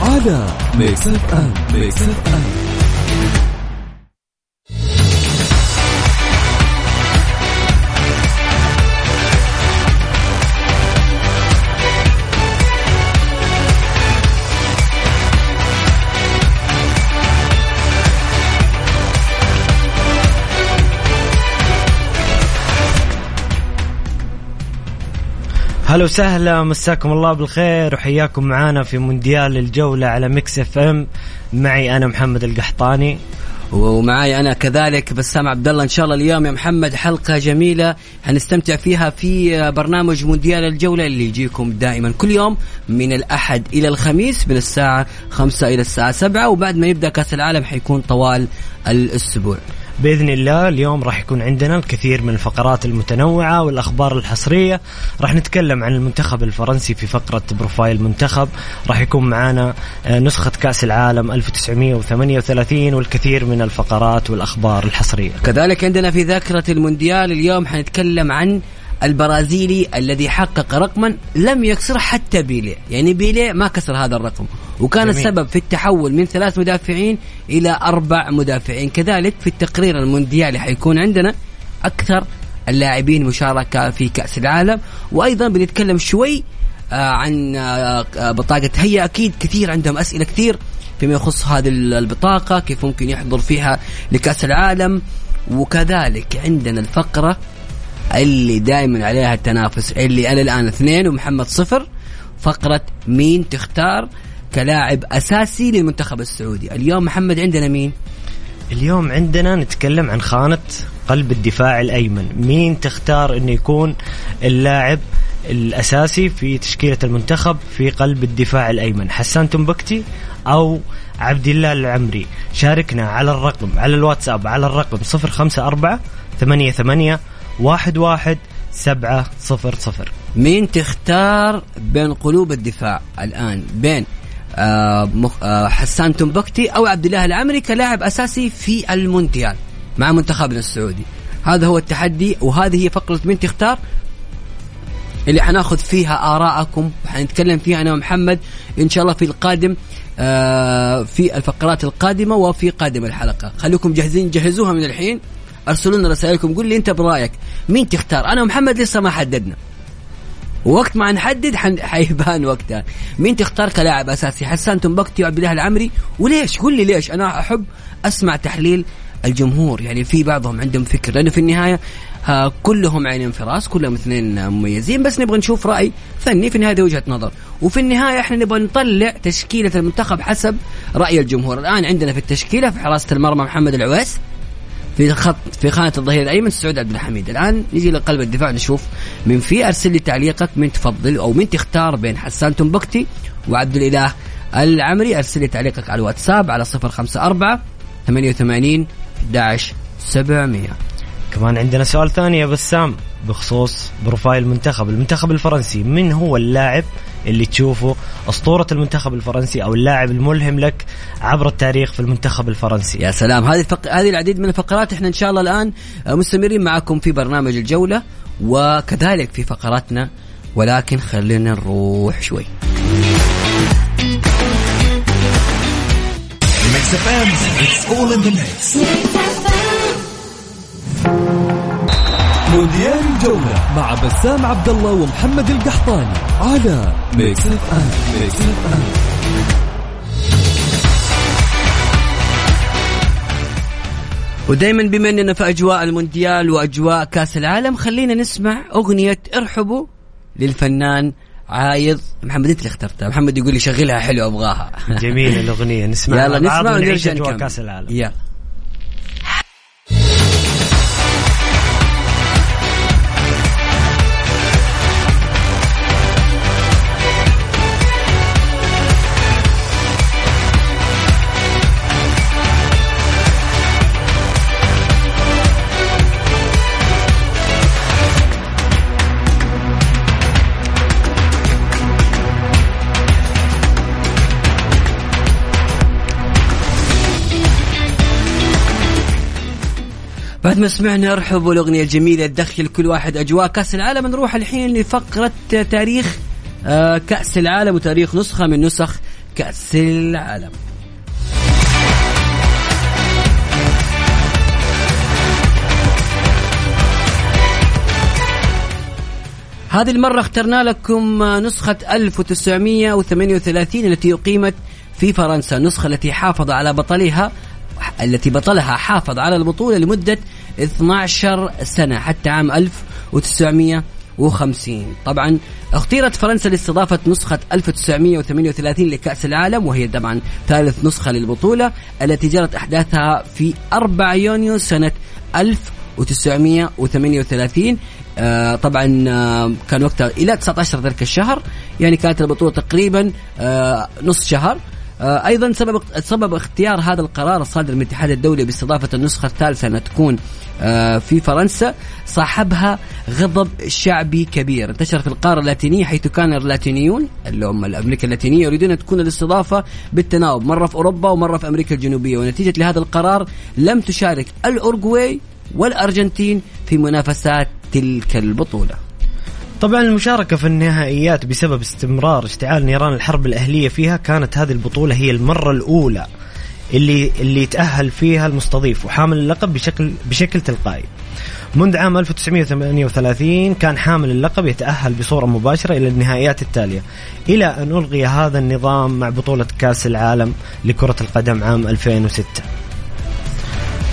على ميكس اف ام ميكس اف ام هلا وسهلا مساكم الله بالخير وحياكم معنا في مونديال الجولة على Mix FM. معي أنا محمد القحطاني. ومعاي أنا كذلك بسام عبد الله إن شاء الله اليوم يا محمد حلقة جميلة حنستمتع فيها في برنامج مونديال الجولة اللي يجيكم دائما كل يوم من الأحد إلى الخميس من الساعة 5 إلى الساعة 7 وبعد ما يبدأ كأس العالم حيكون طوال الأسبوع. بإذن الله اليوم راح يكون عندنا الكثير من الفقرات المتنوعة والأخبار الحصرية. راح نتكلم عن المنتخب الفرنسي في فقرة بروفايل منتخب. راح يكون معنا آه، نسخة كأس العالم 1938 والكثير من الفقرات والأخبار الحصرية. كذلك عندنا في ذاكرة المونديال اليوم حنتكلم عن البرازيلي الذي حقق رقما لم يكسره حتى بيليه. يعني بيليه ما كسر هذا الرقم. وكان جميل. السبب في التحول من ثلاث مدافعين إلى أربع مدافعين. كذلك في التقرير المونديالي حيكون عندنا أكثر اللاعبين مشاركة في كأس العالم. وأيضا بنتكلم شوي آه، عن آه، آه، بطاقة هيا. أكيد كثير عندهم أسئلة كثير فيما يخص هذه البطاقة كيف ممكن يحضر فيها لكأس العالم. وكذلك عندنا الفقرة اللي دائما عليها التنافس اللي أنا الآن اثنين ومحمد صفر. فقرة مين تختار؟ كلاعب أساسي للمنتخب السعودي. اليوم محمد عندنا مين؟ اليوم عندنا نتكلم عن خانة قلب الدفاع الأيمن. مين تختار إنه يكون اللاعب الأساسي في تشكيلة المنتخب في قلب الدفاع الأيمن؟ حسان تنبكتي أو عبد الله العمري. شاركنا على الرقم على الواتساب على الرقم 054 88 11 700 مين تختار بين قلوب الدفاع الآن؟ بين مخ آه حسان تنبكتي أو عبد الله العمري كلاعب أساسي في المونديال مع منتخبنا السعودي. هذا هو التحدي وهذه هي فقرة مين تختار اللي حناخذ فيها آراءكم وحنتكلم فيها أنا ومحمد إن شاء الله في القادم آه في الفقرات القادمة وفي قادم الحلقة. خليكم جاهزين جهزوها من الحين. أرسلوا لنا رسائلكم قول لي أنت برأيك مين تختار؟ أنا ومحمد لسه ما حددنا. وقت ما نحدد حيبان وقتها. مين تختار كلاعب أساسي؟ حسان تنبكتي وعبد الله العمري. وليش؟ قول لي ليش. أنا أحب أسمع تحليل الجمهور. يعني في بعضهم عندهم فكر. لأنه في النهاية ها كلهم عينين في راس كلهم اثنين مميزين. بس نبغى نشوف رأي فني. في النهاية هذه وجهة نظر. وفي النهاية إحنا نبغى نطلع تشكيلة المنتخب حسب رأي الجمهور. الآن عندنا في التشكيلة في حراسة المرمى محمد العويس. في خط في خانة الظهير الأيمن سعود عبد الحميد. الآن نجي لقلب الدفاع نشوف من في أرسل لي تعليقك من تفضل أو من تختار بين حسان تنبكتي وعبد الإله العمري. أرسل لي تعليقك على الواتساب على 054 88 11 700 كمان عندنا سؤال ثاني يا بسام بخصوص بروفايل المنتخب. المنتخب الفرنسي من هو اللاعب اللي تشوفه أسطورة المنتخب الفرنسي أو اللاعب الملهم لك عبر التاريخ في المنتخب الفرنسي. يا سلام. هذه الفق... هذه العديد من الفقرات. إحنا إن شاء الله الآن آه، مستمرين معكم في برنامج الجولة وكذلك في فقراتنا ولكن خلينا نروح شوي. Mix FM, it's all in the mix. مونديال الجولة مع بسام عبد الله ومحمد القحطاني على ميكس اف ام ميكس اف ام ودائما بما أننا في أجواء المونديال وأجواء كأس العالم خلينا نسمع أغنية ارحبوا للفنان عايض. محمد أنت اللي اخترتها. محمد يقول لي شغلها حلو أبغاها. جميلة الأغنية. نسمع يلا نسمع ونرجع نكمل. كأس العالم. يلا. بعد ما سمعنا ارحب الاغنيه الجميلة تدخل كل واحد أجواء كأس العالم. نروح الحين لفقرة تاريخ آه، كأس العالم وتاريخ نسخة من نسخ كأس العالم. هذه المرة اخترنا لكم نسخة 1938 التي أقيمت في فرنسا النسخة التي حافظ على بطلها التي بطلها حافظ على البطولة لمدة 12 سنة حتى عام 1950 طبعا اختيرت فرنسا لاستضافة نسخة 1938 لكأس العالم وهي طبعا ثالث نسخة للبطولة التي جرت أحداثها في 4 يونيو سنة 1938 آه طبعا آه كان وقتها إلى 19 ذلك الشهر يعني كانت البطولة تقريبا آه نص شهر. أيضا سبب سبب اختيار هذا القرار الصادر من الاتحاد الدولي باستضافة النسخة الثالثة أنها تكون آه في فرنسا صاحبها غضب شعبي كبير. انتشر في القارة اللاتينية حيث كان اللاتينيون اللي هم الأمريكا اللاتينية يريدون تكون الاستضافة بالتناوب. مرة في أوروبا ومرة في أمريكا الجنوبية. ونتيجة لهذا القرار لم تشارك الأورجواي والأرجنتين في منافسات تلك البطولة. طبعا المشاركة في النهائيات بسبب استمرار اشتعال نيران الحرب الأهلية فيها كانت هذه البطولة هي المرة الأولى اللي اللي تأهل فيها المستضيف وحامل اللقب بشكل بشكل تلقائي. منذ عام 1938 كان حامل اللقب يتأهل بصورة مباشرة إلى النهائيات التالية إلى أن ألغي هذا النظام مع بطولة كأس العالم لكرة القدم عام 2006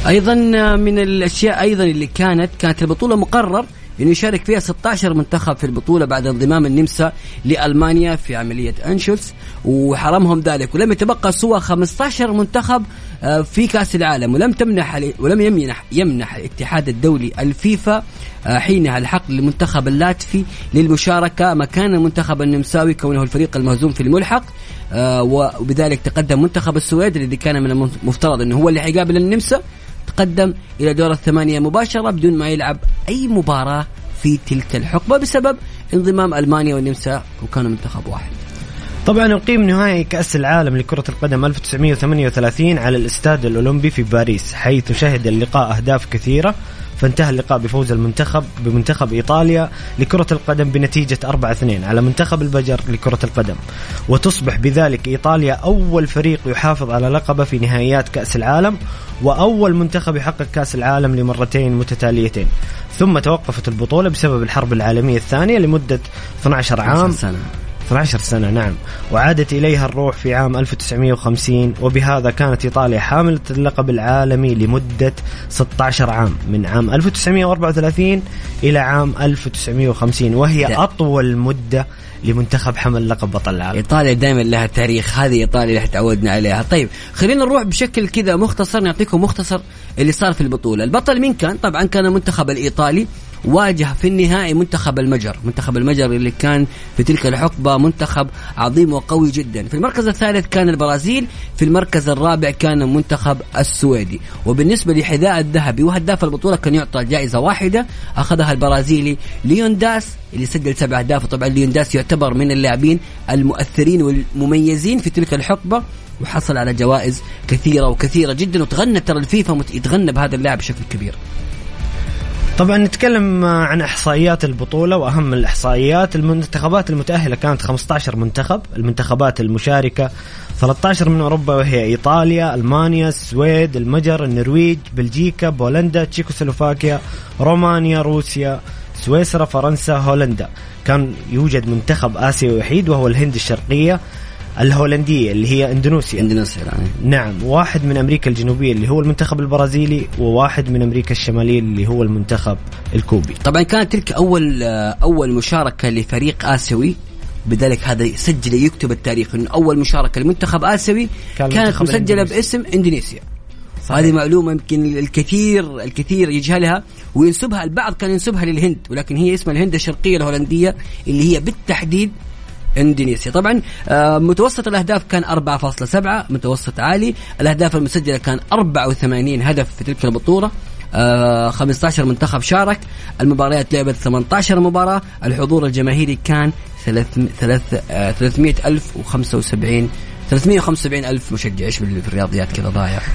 أيضا من الأشياء أيضا اللي كانت كانت البطولة مقرر إنه يشارك فيها 16 منتخب في البطولة بعد انضمام النمسا لألمانيا في عملية انشلز وحرمهم ذلك. ولم يتبقى سوى 15 منتخب آه، في كأس العالم. ولم تمنح ولم يمنح يمنح الاتحاد الدولي الفيفا آه، حينها الحق للمنتخب اللاتفي للمشاركة مكان المنتخب النمساوي كونه الفريق المهزوم في الملحق. آه، وبذلك تقدم منتخب السويد الذي كان من المفترض إنه هو اللي حيقابل النمسا. تقدم إلى دور الثمانية مباشرة بدون ما يلعب أي مباراة في تلك الحقبة بسبب انضمام ألمانيا والنمسا وكانوا منتخب واحد. طبعا أقيم نهائي كأس العالم لكرة القدم 1938 على الإستاد الأولمبي في باريس حيث شهد اللقاء أهداف كثيرة فانتهى اللقاء بفوز المنتخب بمنتخب إيطاليا لكرة القدم بنتيجة 4-2 على منتخب البجر لكرة القدم. وتصبح بذلك إيطاليا أول فريق يحافظ على لقبه في نهائيات كأس العالم وأول منتخب يحقق كأس العالم لمرتين متتاليتين. ثم توقفت البطولة بسبب الحرب العالمية الثانية لمدة 12 عام. سنة. 12 سنة نعم. وعادت إليها الروح في عام 1950 وبهذا كانت إيطاليا حاملة اللقب العالمي لمدة 16 عام من عام 1934 إلى عام 1950 وهي ده. أطول مدة لمنتخب حمل لقب بطل العالم. إيطاليا دائما لها تاريخ هذه إيطاليا اللي تعودنا عليها. طيب خلينا نروح بشكل كذا مختصر نعطيكم مختصر اللي صار في البطولة. البطل مين كان؟ طبعا كان المنتخب الإيطالي. واجه في النهائي منتخب المجر. منتخب المجر اللي كان في تلك الحقبة منتخب عظيم وقوي جدا. في المركز الثالث كان البرازيل في المركز الرابع كان منتخب السويدي. وبالنسبة لحذاء الذهبي وهداف البطولة كان يعطى جائزة واحدة أخذها البرازيلي ليون داس اللي سجل سبع أهداف. وطبعا ليون داس يعتبر من اللاعبين المؤثرين والمميزين في تلك الحقبة وحصل على جوائز كثيرة وكثيرة جدا. وتغنى ترى الفيفا يتغنى بهذا اللاعب بشكل كبير. طبعا نتكلم عن إحصائيات البطولة وأهم الإحصائيات. المنتخبات المتأهلة كانت 15 منتخب المنتخبات المشاركة 13 من أوروبا وهي إيطاليا ألمانيا السويد المجر النرويج بلجيكا بولندا تشيكوسلوفاكيا رومانيا روسيا سويسرا فرنسا هولندا. كان يوجد منتخب آسيوي وحيد وهو الهند الشرقية. الهولندية اللي هي إندونيسيا. إندونيسيا يعني نعم واحد من أمريكا الجنوبية اللي هو المنتخب البرازيلي وواحد من أمريكا الشمالية اللي هو المنتخب الكوبي. طبعا كانت تلك أول أول مشاركة لفريق آسيوي بذلك هذا يسجل يكتب التاريخ إنه أول مشاركة لمنتخب آسيوي كان كانت الإندونيسي. باسم إندونيسيا. هذه معلومة يمكن الكثير الكثير يجهلها وينسبها البعض كان ينسبها للهند ولكن هي اسمها الهند الشرقية الهولندية اللي هي بالتحديد إندونيسيا. طبعا آه، متوسط الأهداف كان 4.7 متوسط عالي. الأهداف المسجلة كان 84 هدف في تلك البطولة. آه 15 منتخب شارك. المباريات لعبت 18 مباراة. الحضور الجماهيري كان 300 ألف و75 375 ألف مشجع. إيش في الرياضيات كذا ضايع؟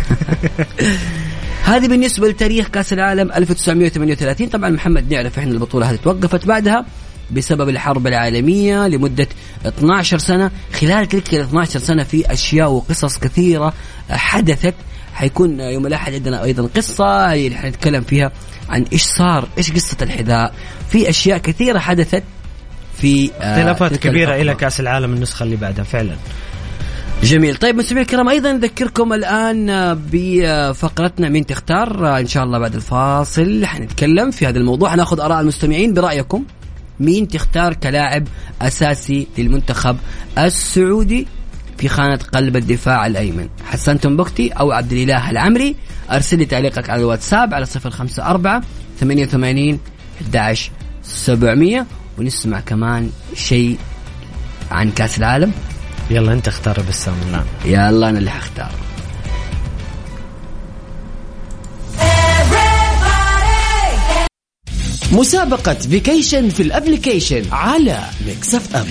هذه بالنسبة لتاريخ كأس العالم 1938 طبعا محمد نعرف إحنا البطولة هذه توقفت بعدها. بسبب الحرب العالمية لمدة 12 سنة. خلال تلك ال 12 سنة في أشياء وقصص كثيرة حدثت. حيكون يوم الأحد عندنا أيضا قصة. اللي حنتكلم فيها عن إيش صار إيش قصة الحذاء. في أشياء كثيرة حدثت في آه، اختلافات تلك كبيرة الفترة. إلى كأس العالم النسخة اللي بعدها فعلا. جميل. طيب مستمعينا الكرام أيضا نذكركم الآن بفقرتنا مين تختار. إن شاء الله بعد الفاصل حنتكلم في هذا الموضوع. حناخذ آراء المستمعين برأيكم. مين تختار كلاعب أساسي للمنتخب السعودي في خانة قلب الدفاع الأيمن؟ حسان تنبكتي أو عبد الإله العمري؟ أرسل لي تعليقك على الواتساب على صفر خمسة أربعة ثمانية وثمانين أحد سبعمية ونسمع كمان شيء عن كأس العالم. يلا انت اختار يا بسام الان يلا أنا اللي حختار. مسابقة vacation في ال application على ميكس اف ام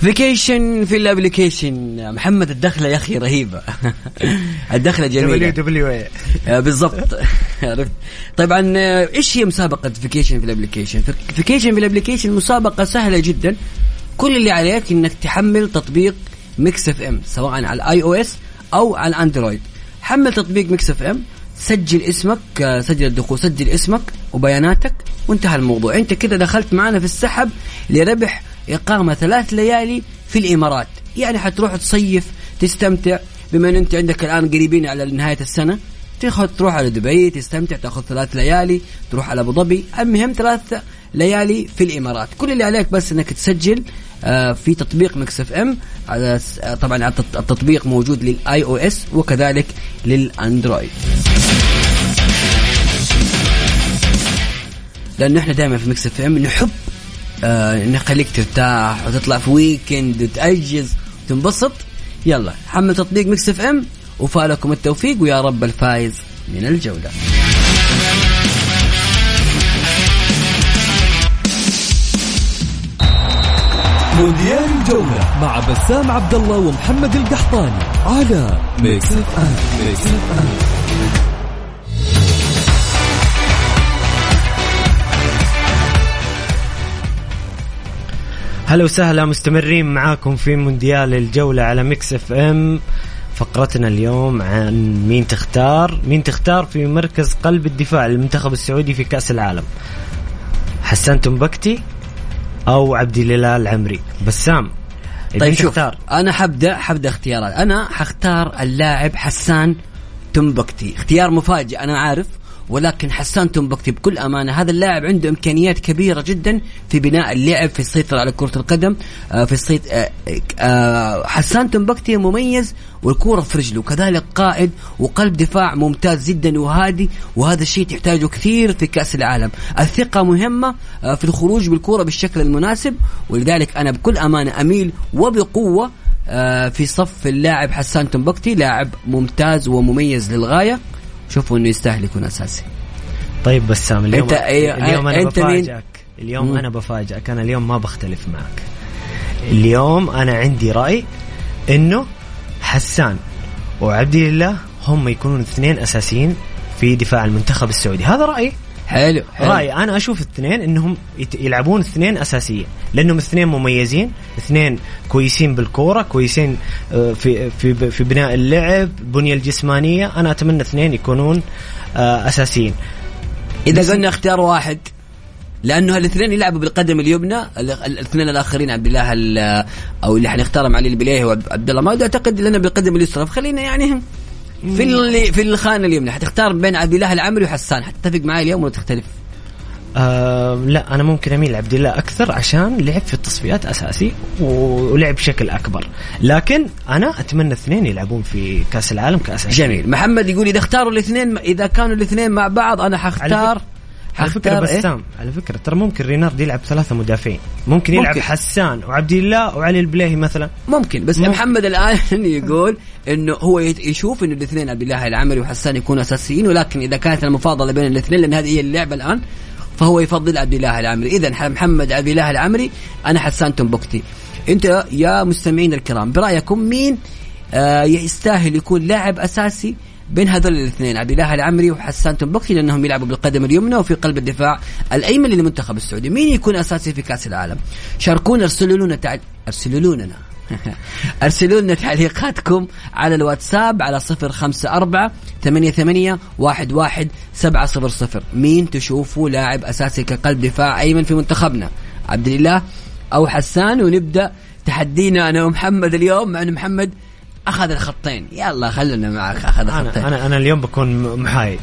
vacation في ال application محمد الدخلة يا أخي رهيبة. الدخلة جميلة. WA آه، بالضبط. عرفت؟ طبعا آه، إيش هي مسابقة vacation في ال application vacation في ال application مسابقة سهلة جدا. كل اللي عليك إنك تحمل تطبيق ميكس إف إم سواء على ال iOS أو على الأندرويد. حمل تطبيق ميكس إف إم سجل اسمك آه، سجل الدخول سجل اسمك وبياناتك وانتهى الموضوع. أنت كده دخلت معنا في السحب لربح إقامة ثلاث ليالي في الإمارات. يعني حتروح تصيف تستمتع بما إن أنت عندك الآن قريبين على نهاية السنة تروح على دبي تستمتع تاخذ ثلاث ليالي تروح على أبو ظبي. المهم ثلاث ليالي في الإمارات. كل اللي عليك بس إنك تسجل آه، في تطبيق مكس إف إم. على آه، طبعا التطبيق موجود لل iOS وكذلك للأندرويد. لأنه إحنا دائما في مكس إف إم نحب آه نخليك ترتاح وتطلع في weekend وتأجز وتنبسط. يلا حمل تطبيق مكس إف إم وفالكم التوفيق ويا رب الفايز من الجولة. مونديال الجولة مع بسام عبد الله ومحمد القحطاني على ميكس اف ام ميكس اف ام هلا وسهلا مستمرين معاكم في مونديال الجولة على ميكس اف ام فقرتنا اليوم عن مين تختار. مين تختار في مركز قلب الدفاع للمنتخب السعودي في كأس العالم؟ حسان تمبكتي أو عبد الاله العمري بسام طيب شوف تختار أنا حبدا حبدأ اختيارات. أنا حختار اللاعب حسان تمبكتي. اختيار مفاجئ أنا عارف. ولكن حسان تمبكتي بكل أمانة هذا اللاعب عنده إمكانيات كبيرة جدا في بناء اللعب في السيطرة على كرة القدم آه، في السيط آه، آه، حسان تنبكتي مميز والكورة في رجله. كذلك قائد وقلب دفاع ممتاز جدا وهادي وهذا الشيء تحتاجه كثير في كأس العالم. الثقة مهمة في الخروج بالكورة بالشكل المناسب ولذلك أنا بكل أمانة أميل وبقوة في صف اللاعب حسان تنبكتي لاعب ممتاز ومميز للغاية. شوفوا إنه يستاهل يكون أساسي. طيب بسام اليوم أي- اليوم أنا مين؟ بفاجئك. اليوم مم. أنا بفاجئك. أنا اليوم ما بختلف معك. اليوم أنا عندي رأي إنه حسان وعبد الله هم يكونون اثنين أساسيين في دفاع المنتخب السعودي. هذا رأيي. حلو, حلو. رايي أنا أشوف الاثنين إنهم يلعبون اثنين أساسيين لأنهم اثنين مميزين اثنين كويسين بالكورة كويسين آه، في في في بناء اللعب البنيه الجسمانية أنا أتمنى اثنين يكونون آه، أساسيين إذا قلنا اختيار واحد لأنه الاثنين يلعبوا بالقدم اليمنى ال- ال- الاثنين الآخرين عبد الله ال- أو اللي حنختارهم علي البليهي وعبد الله ما أعتقد لنا بالقدم اليسرى فخلينا يعني في اللي في الخانة اليمنى حتختار بين عبد الله العمري وحسان حتتفق معي اليوم ولا تختلف؟ آه لا أنا ممكن أميل لعبد الله أكثر عشان لعب في التصفيات أساسي ولعب بشكل أكبر لكن أنا أتمنى اثنين يلعبون في كأس العالم كاساسي جميل محمد يقول إذا اختاروا الاثنين إذا كانوا الاثنين مع بعض أنا حختار على فكرة حختار إيه؟ بسام على فكرة ترى ممكن رينارد يلعب ثلاثة مدافعين ممكن يلعب ممكن. حسان وعبد الله وعلي البليهي مثلا ممكن بس ممكن. محمد الآن يقول إنه هو يشوف انه الاثنين عبد الله العمري وحسان يكونوا أساسيين ولكن إذا كانت المفاضلة بين الاثنين لأن هذه هي اللعبة الآن فهو يفضل عبد الله العمري. إذا محمد عبد الله العمري أنا حسان تنبكتي. أنت يا مستمعين الكرام برأيكم مين آه يستاهل يكون لاعب أساسي بين هذول الاثنين عبد الله العمري وحسان تنبكتي؟ لأنهم يلعبوا بالقدم اليمنى وفي قلب الدفاع الأيمن للمنتخب السعودي. مين يكون أساسي في كأس العالم؟ شاركونا ارسلوا لنا تع... ارسلوا لنا. ارسلوا لنا تعليقاتكم على الواتساب على صفر خمسة أربعة ثمانية ثمانية واحد واحد سبعة صفر صفر. مين تشوفوا لاعب أساسي كقلب دفاع أيمن في منتخبنا؟ عبد الله أو حسان؟ ونبدأ تحدينا أنا ومحمد اليوم مع أن محمد أخذ الخطين. يلا خلنا معك أخذ الخطين. أنا أنا أنا اليوم بكون محايد.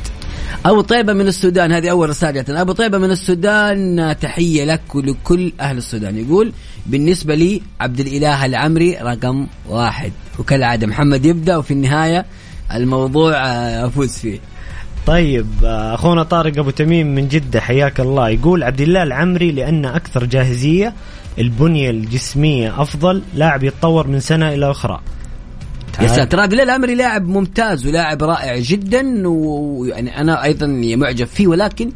أبو طيبة من السودان هذه أول رسالة. أبو طيبة من السودان تحية لك ولكل أهل السودان. يقول بالنسبة لي عبد الإله العمري رقم واحد. وكالعادة محمد يبدأ وفي النهاية الموضوع آه، أفوز فيه. طيب آه، أخونا طارق أبو تميم من جدة حياك الله يقول عبد الله العمري لأن أكثر جاهزية البنية الجسمية أفضل لاعب يتطور من سنة إلى أخرى. يا سلام ترى عبد الله العمري لاعب ممتاز ولاعب رائع جدا ويعني أنا أيضا معجب فيه ولكن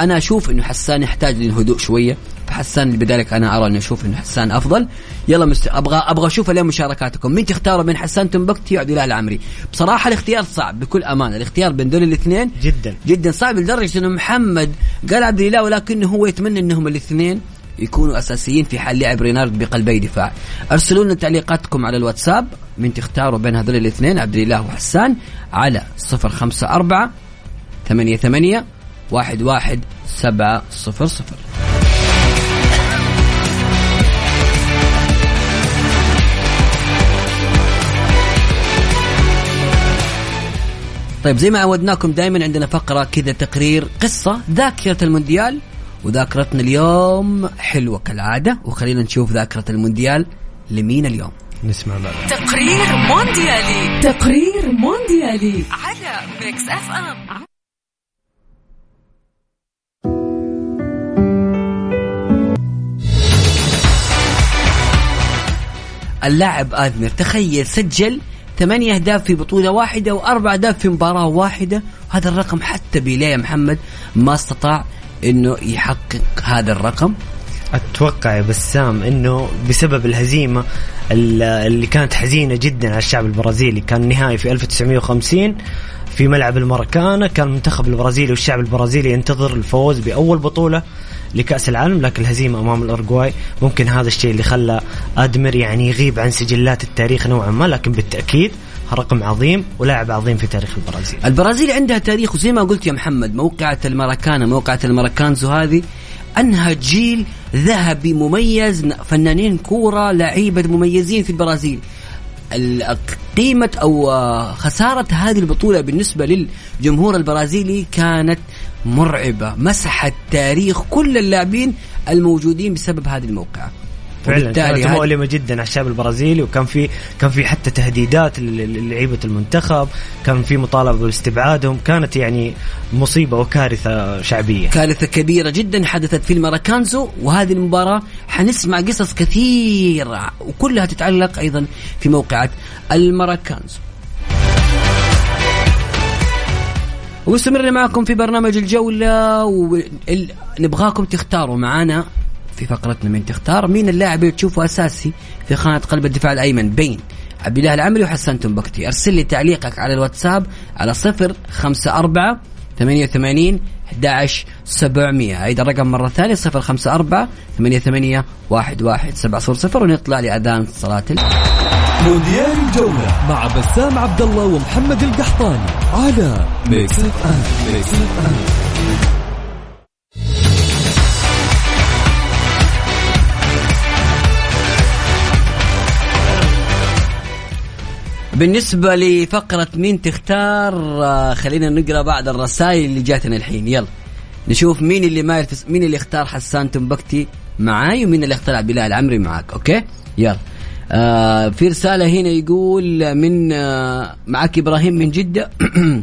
أنا أشوف إنه حسان يحتاج للهدوء شوية. فحسان بذلك أنا أرى اني أشوف انه حسان أفضل. يلا مست... أبغى أبغى أشوف اليوم مشاركاتكم. مين تختاروا بين حسان تنبكتي وعبد الله العمري؟ بصراحة الاختيار صعب بكل أمانة. الاختيار بين دول الاثنين جدا. جدا صعب لدرجة انه محمد قال عبد الله ولكنه هو يتمنى إنهم الاثنين يكونوا أساسيين في حال لعب رينارد بقلبي دفاع. أرسلوا لنا تعليقاتكم على الواتساب. من تختاروا بين هذول الاثنين؟ عبد الله وحسان على 054 ثمانية ثمانية واحد واحد سبعة صفر صفر. طيب زي ما عودناكم دائما عندنا فقرة كذا تقرير قصة ذاكرة المونديال. وذاكرتنا اليوم حلوة كالعادة. وخلينا نشوف ذاكرة المونديال لمين اليوم. نسمع بعد. تقرير مونديالي. تقرير مونديالي. على ميكس اف ام. اللاعب آدمر تخيل سجل ثمانية أهداف في بطولة واحدة وأربع أهداف في مباراة واحدة. هذا الرقم حتى بيليه محمد ما استطاع أنه يحقق هذا الرقم. أتوقع يا بسام إنه بسبب الهزيمة ال- اللي كانت حزينة جدا على الشعب البرازيلي. كان النهائي في 1950 في ملعب الماراكانا كان المنتخب البرازيلي والشعب البرازيلي ينتظر الفوز بأول بطولة. لكأس العالم لكن الهزيمة أمام الاورجواي ممكن هذا الشيء اللي خلى ادمر يعني يغيب عن سجلات التاريخ نوعا ما لكن بالتأكيد رقم عظيم ولاعب عظيم في تاريخ البرازيل. البرازيل عندها تاريخ وزي ما قلت يا محمد موقعة الماراكانا موقعة الماراكانزو هذه أنها جيل ذهبي مميز فنانين كورة لعيبة مميزين في البرازيل. ال- قيمة أو آه، خسارة هذه البطولة بالنسبة للجمهور البرازيلي كانت مرعبة مسحت تاريخ كل اللاعبين الموجودين بسبب هذه الموقعة فعلا كانت مؤلمة جدا على الشعب البرازيلي وكان في كان في حتى تهديدات لل- للعيبة المنتخب كان في مطالبة باستبعادهم كانت يعني مصيبة وكارثة شعبية. كارثة كبيرة جدا حدثت في الماراكانزو وهذه المباراة حنسمع قصص كثيرة وكلها تتعلق أيضا في موقعة الماراكانزو ومستمرين معكم في برنامج الجولة ونبغاكم تختاروا معنا في فقرتنا من تختار مين اللاعب اللي تشوفه أساسي في خانة قلب الدفاع الأيمن بين عبد الله العمري وحسن تنبكتي أرسل لي تعليقك على الواتساب على صفر خمسة أربعة 88 11 700 عيد الرقم مرة ثانية 054 88 11 700 ونطلع لأذان صلاة. مونديال الجولة مع بسام عبد الله ومحمد القحطاني على ميكس اف ام ميكس اف ام بالنسبة لفقرة مين تختار آه، خلينا نقرأ بعض الرسائل اللي جاتنا الحين. يلا نشوف مين اللي ما مين اللي اختار حسان تمبكتي معاي ومين اللي اختار عبد الاله العمري معاك أوكي؟ يلا. آه في رسالة هنا يقول من آه معك إبراهيم من جدة.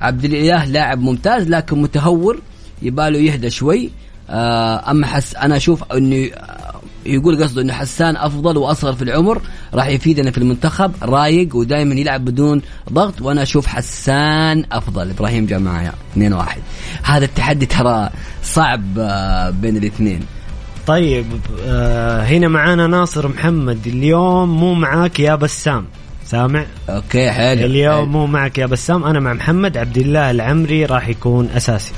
عبد الإله لاعب ممتاز لكن متهور يباله يهدى شوي. آه أما حس أنا أشوف إنه آه، يقول قصده إنه حسان أفضل وأصغر في العمر راح يفيدنا في المنتخب رايق ودائما يلعب بدون ضغط وأنا أشوف حسان أفضل. إبراهيم جاء معايا 2 1 هذا التحدي ترى صعب آه، بين الاثنين. طيب آه هنا معانا ناصر محمد. اليوم مو معاك يا بسام. سامع؟ أوكي حلو. اليوم مو معك يا بسام. أنا مع محمد عبد الله العمري راح يكون أساسي.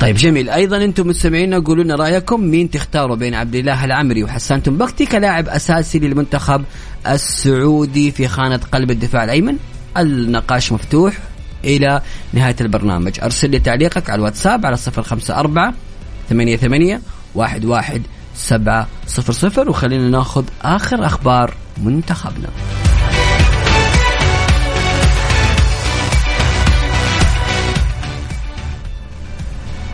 طيب جميل. أيضا أنتم مستمعينا قولوا لنا رأيكم مين تختاروا بين عبد الله العمري وحسان تنبكتي كلاعب أساسي للمنتخب السعودي في خانة قلب الدفاع الأيمن؟ النقاش مفتوح إلى نهاية البرنامج. أرسل لي تعليقك على الواتساب على 054 88 11 700 وخلينا ناخذ آخر أخبار منتخبنا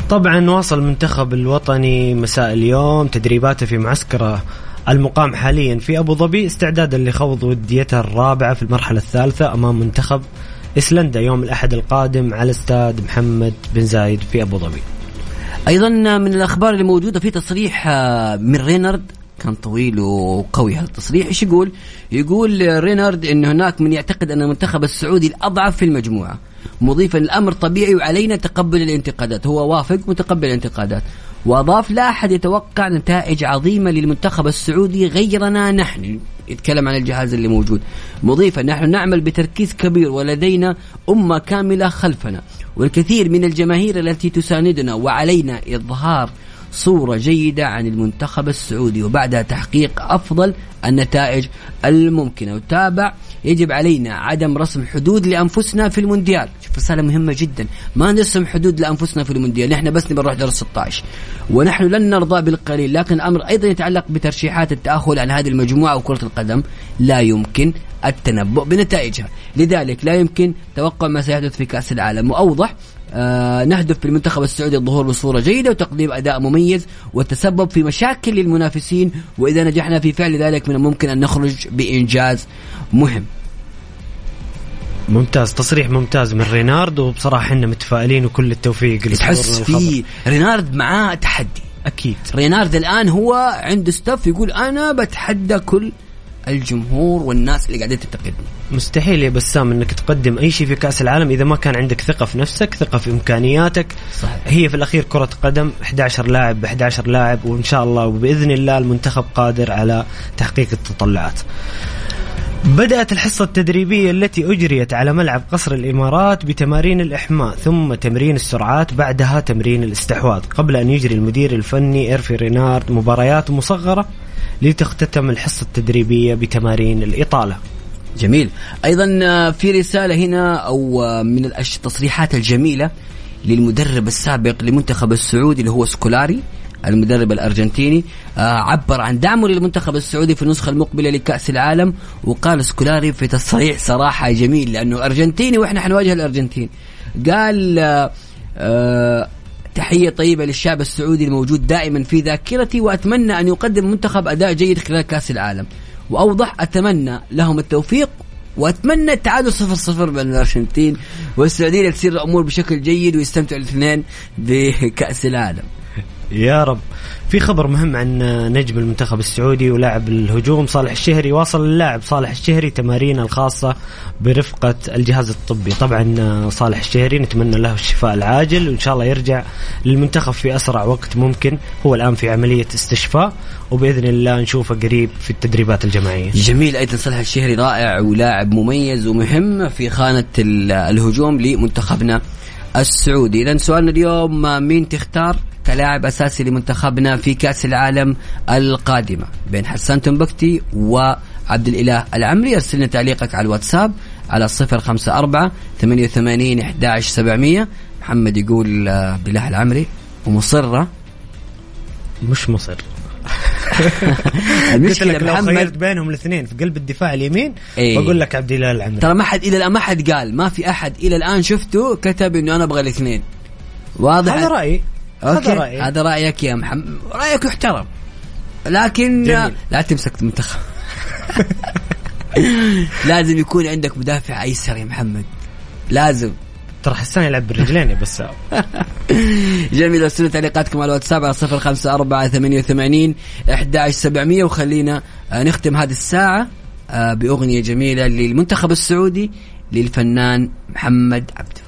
طبعا واصل المنتخب الوطني مساء اليوم تدريباته في معسكرة المقام حاليا في أبو ظبي استعدادا لخوض وديته الرابعة في المرحلة الثالثة أمام منتخب ايسلندا يوم الأحد القادم على استاد محمد بن زايد في أبو ظبي. أيضا من الأخبار اللي موجودة في تصريح آه، من رينارد. كان طويل وقوي هذا التصريح. إيش يقول؟ يقول رينارد إن هناك من يعتقد أن المنتخب السعودي الأضعف في المجموعة. مضيفا الأمر طبيعي وعلينا تقبل الانتقادات. هو وافق متقبل الانتقادات. وأضاف لا أحد يتوقع نتائج عظيمة للمنتخب السعودي غيرنا نحن. يتكلم عن الجهاز اللي موجود. مضيفا نحن نعمل بتركيز كبير ولدينا أمة كاملة خلفنا. والكثير من الجماهير التي تساندنا وعلينا إظهار صورة جيدة عن المنتخب السعودي وبعدها تحقيق أفضل النتائج الممكنة. وتابع يجب علينا عدم رسم حدود لأنفسنا في المونديال. شوف رسالة مهمة جدا. ما نرسم حدود لأنفسنا في المونديال. نحن بس نبي نروح دور 16 ونحن لن نرضى بالقليل لكن الأمر أيضا يتعلق بترشيحات التأهل عن هذه المجموعة وكرة القدم. لا يمكن التنبؤ بنتائجها. لذلك لا يمكن توقع ما سيحدث في كأس العالم. وأوضح آه نهدف بالمنتخب السعودي الظهور بصورة جيدة وتقديم أداء مميز والتسبب في مشاكل للمنافسين وإذا نجحنا في فعل ذلك من الممكن أن نخرج بإنجاز مهم. ممتاز تصريح ممتاز من رينارد وبصراحة إحنا متفائلين وكل التوفيق تحس. في رينارد معاه تحدي. أكيد. رينارد الآن هو عنده staff يقول أنا بتحدى كل الجمهور والناس اللي قاعدين تنتقدني مستحيل يا بسام إنك تقدم أي شيء في كأس العالم إذا ما كان عندك ثقة في نفسك ثقة في إمكانياتك. صحيح. هي في الأخير كرة قدم 11 لاعب ب 11 لاعب وإن شاء الله وبإذن الله المنتخب قادر على تحقيق التطلعات. بدأت الحصة التدريبية التي أجريت على ملعب قصر الإمارات بتمارين الإحماء ثم تمرين السرعات بعدها تمرين الاستحواذ. قبل أن يجري المدير الفني هيرفي رينارد مباريات مصغرة لتختتم الحصة التدريبية بتمارين الإطالة. جميل. أيضا آه، في رسالة هنا أو آه، من التصريحات الجميلة للمدرب السابق لمنتخب السعودي اللي هو سكالوني المدرب الأرجنتيني آه، عبر عن دعمه للمنتخب السعودي في النسخة المقبلة لكأس العالم وقال سكالوني في تصريح صراحة جميل لأنه أرجنتيني وإحنا حنواجه الأرجنتين. قال تحية طيبة للشعب السعودي الموجود دائما في ذاكرتي وأتمنى أن يقدم منتخب أداء جيد خلال كأس العالم. وأوضح أتمنى لهم التوفيق وأتمنى التعادل صفر صفر بين الأرجنتين والسعودية تصير الأمور بشكل جيد ويستمتعوا الاثنين بكأس العالم. يا رب. في خبر مهم عن نجم المنتخب السعودي ولاعب الهجوم صالح الشهري. واصل اللاعب صالح الشهري تمارين الخاصة برفقة الجهاز الطبي. طبعا صالح الشهري نتمنى له الشفاء العاجل وإن شاء الله يرجع للمنتخب في أسرع وقت ممكن. هو الآن في عملية استشفاء وبإذن الله نشوفه قريب في التدريبات الجماعية. جميل. أيضا صالح الشهري رائع ولاعب مميز ومهم في خانة ال- الهجوم لمنتخبنا السعودي. إذا سؤالنا اليوم مين تختار؟ كلاعب أساسي لمنتخبنا في كأس العالم القادمة. بين حسان تنبكتي وعبد الإله العمري ارسل لنا تعليقك على الواتساب على 054 88 11 700 محمد يقول آه، بالله العمري ومصرة مش مصر. قلت المشكلة لك لو خيرت بينهم الاثنين في قلب الدفاع اليمين إيه. بقول لك عبد الله العمري. ترى ما حد إلى الان ما حد قال ما في أحد إلى الآن شفته كتب إنه أنا أبغى الاثنين. واضح؟ هذا رأيي. أوكي. هذا رأيي. هذا رأيك يا محمد. رأيك يحترم. لكن جميل. لا تمسك المنتخب لازم يكون عندك مدافع أيسر يا محمد. لازم. ترى حسان يلعب بالرجلين يا بسام. جميل. ارسلوا تعليقاتكم على الواتساب على صفر خمسة أربعة ثمانية وثمانين أحد سبعمية. وخلينا آه، نختم هذه الساعة آه، بأغنية جميلة للمنتخب السعودي للفنان محمد عبده.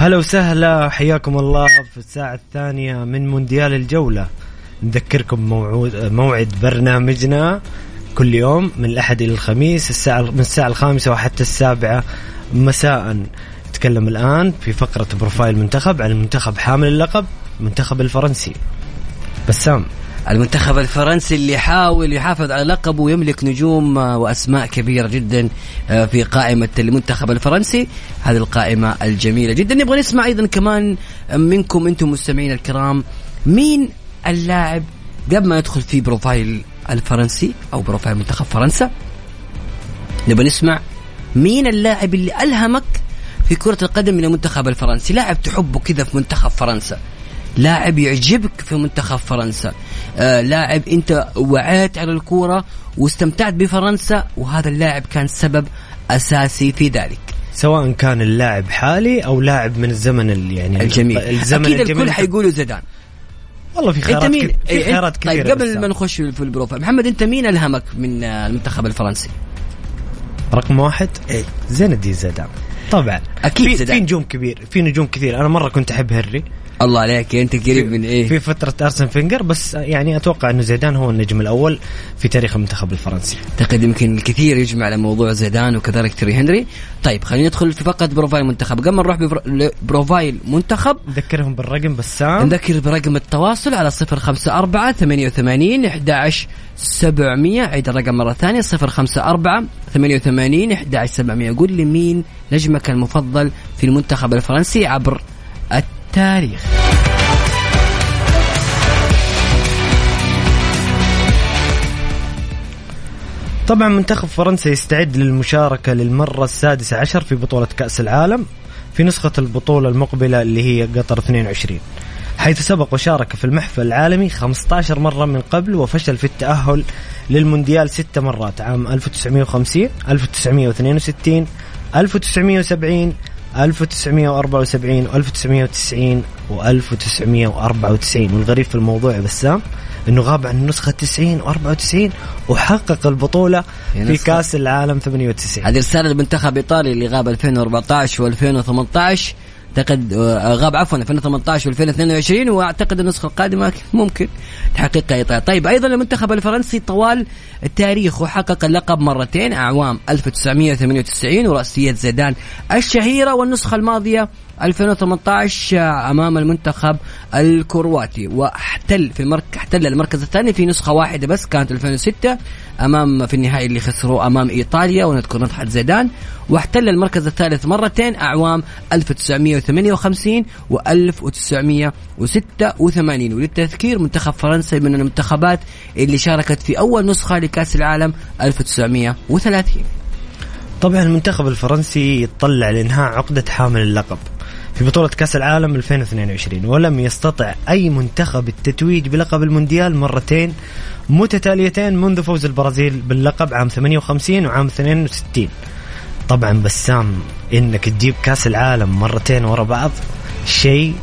هلا وسهلا حياكم الله في الساعة الثانية من مونديال الجولة. نذكركم موعود موعد برنامجنا كل يوم من الأحد إلى الخميس الساعة من الساعة الخامسة وحتى السابعة مساء. نتكلم الآن في فقرة بروفايل منتخب عن المنتخب حامل اللقب المنتخب الفرنسي. بسام. المنتخب الفرنسي اللي يحاول يحافظ على لقبه ويملك نجوم آه، وأسماء كبيرة جدا آه، في قائمة المنتخب الفرنسي. هذه القائمة الجميلة جدا. نبغى نسمع أيضا كمان منكم أنتم مستمعين الكرام مين اللاعب قبل ما ندخل في بروفايل الفرنسي أو بروفايل منتخب فرنسا؟ نبغى نسمع مين اللاعب اللي ألهمك في كرة القدم من المنتخب الفرنسي؟ لاعب تحبه كذا في منتخب فرنسا. لاعب يعجبك في منتخب فرنسا. آه لاعب انت وعيت على الكورة واستمتعت بفرنسا وهذا اللاعب كان سبب أساسي في ذلك. سواء كان اللاعب حالي أو لاعب من الزمن ال- يعني الجميل. الزمن أكيد الجميل. الكل حيقولوا زيدان. والله في أنت خيارات مين؟ كت- في إيه، خيارات كثيرة طيب قبل. ما نخش في البروفايل محمد أنت مين ألهمك من آه، المنتخب الفرنسي؟ رقم واحد زين الدين زيدان. طبعا. أكيد في, زيدان. في نجوم كبير في نجوم كثير. أنا مرة كنت أحب هنري الله عليك أنت قريب من إيه؟ في فترة آرسين فينغر بس يعني أتوقع إنه زيدان هو النجم الأول في تاريخ المنتخب الفرنسي. أعتقد يمكن الكثير يجمع على موضوع زيدان وكذلك تييري هنري. طيب خلينا ندخل في فقره بروفايل منتخب. قبل ما نروح بروفايل منتخب نذكرهم بالرقم بسام نذكر برقم التواصل على صفر خمسة أربعة ثمانية وثمانين أحداش سبعمية. عيد الرقم خمسة أربعة ثمانية وثمانين أحداش سبعمية. قول لي مين نجمك المفضل في المنتخب الفرنسي عبر التاريخ. طبعا منتخب فرنسا يستعد للمشاركة للمرة السادسة عشر في بطولة كأس العالم في نسخة البطولة المقبلة اللي هي قطر 22 حيث سبق وشارك في المحفل العالمي 15 مرة من قبل وفشل في التأهل للمونديال ست مرات عام 1950 1962 1970 1974 1990 و1994 والغريب في الموضوع يا بسام إنه غاب عن النسخة 90 و94 وحقق البطولة في كأس العالم 98 هذه رسالة لمنتخب إيطاليا اللي غاب 2014 و2018 اعتقد غاب عفوا 2018 و2022 وأعتقد النسخة القادمة ممكن تحققها ايطاليا، طيب أيضا المنتخب الفرنسي طوال تاريخه حقق اللقب مرتين أعوام 1998 ورأسية زيدان الشهيرة والنسخة الماضية 2018 أمام المنتخب الكرواتي واحتل في المركز احتل المركز الثاني في نسخة واحدة بس كانت 2006 أمام في النهائي اللي خسروه أمام إيطاليا ونذكر نضحة زيدان. واحتل المركز الثالث مرتين أعوام 1958 و1986 وللتذكير منتخب فرنسا من المنتخبات اللي شاركت في أول نسخة لكأس العالم 1930 طبعا المنتخب الفرنسي يتطلع لإنهاء عقدة حامل اللقب. في بطولة كأس العالم 2022 ولم يستطع أي منتخب التتويج بلقب المونديال مرتين متتاليتين منذ فوز البرازيل باللقب عام 58 وعام 62 طبعا بسام إنك تجيب كأس العالم مرتين ورا بعض شيء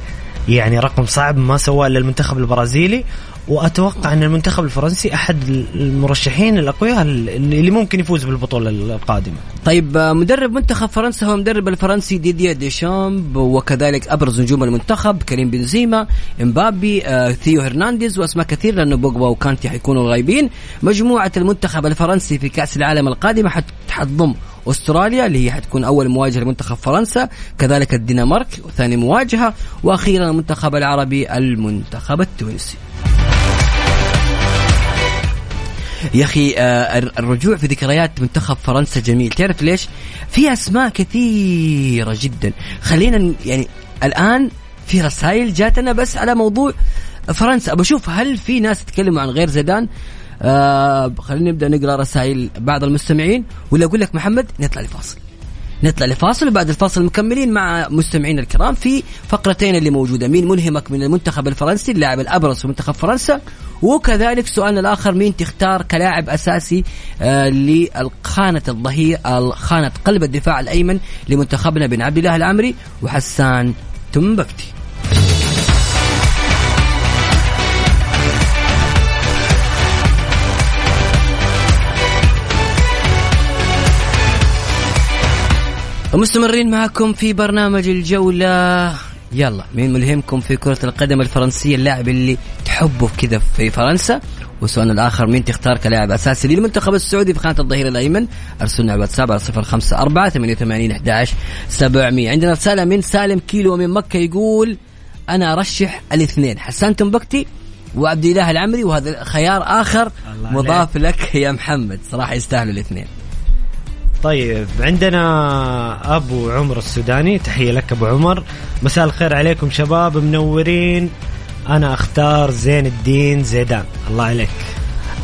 يعني رقم صعب ما سواه إلا المنتخب البرازيلي. وأتوقع أن المنتخب الفرنسي أحد المرشحين الأقوياء اللي ممكن يفوز بالبطولة القادمة. طيب مدرب منتخب فرنسا هو مدرب الفرنسي ديديه ديشامب وكذلك أبرز نجوم المنتخب كريم بنزيما إمبابي آه، ثيو هرنانديز وأسماء كثير لأنه بوجبا وكانتي حيكونوا غايبين مجموعة المنتخب الفرنسي في كأس العالم القادمة حت- حتضم أستراليا اللي هي حتكون أول مواجهة لمنتخب فرنسا كذلك الدنمارك وثاني مواجهة وأخيرا المنتخب العربي المنتخب التونسي. يا أخي آه، الر- الرجوع في ذكريات منتخب فرنسا جميل. تعرف ليش؟ في أسماء كثيرة جدا. خلينا يعني الآن في رسائل جاتنا بس على موضوع فرنسا. بشوف هل في ناس يتكلموا عن غير زيدان؟ آه خلينا نبدأ نقرأ رسائل بعض المستمعين ولا أقول لك محمد نطلع لفاصل. نطلع لفاصل وبعد الفاصل مكملين مع مستمعينا الكرام في فقرتين اللي موجودة. مين ملهمك من المنتخب الفرنسي؟ اللاعب الأبرز في منتخب فرنسا. وكذلك سؤالنا الآخر مين تختار كلاعب أساسي آه لخانه الظهير خانه قلب الدفاع الأيمن لمنتخبنا؟ بن عبد الله العمري وحسان تنبكتي. ومستمرين معكم في برنامج الجولة. يلا مين ملهمكم في كرة القدم الفرنسية؟ اللاعب اللي تحبه كذا في فرنسا. وسؤالنا الآخر مين تختار كلاعب أساسي للمنتخب السعودي في خانة الظهير الأيمن؟ أرسلنا على الواتساب على صفر خمسة أربعة ثمانية وثمانين أحداش سبعمية. عندنا رسالة من سالم كيلو من مكة يقول أنا أرشح الاثنين حسان تنبكتي وعبد الله العمري وهذا خيار آخر مضاف لك يا محمد. صراحة يستاهلوا الاثنين. طيب عندنا أبو عمر السوداني. تحية لك أبو عمر. مساء الخير عليكم شباب منورين. أنا أختار زين الدين زيدان. الله عليك.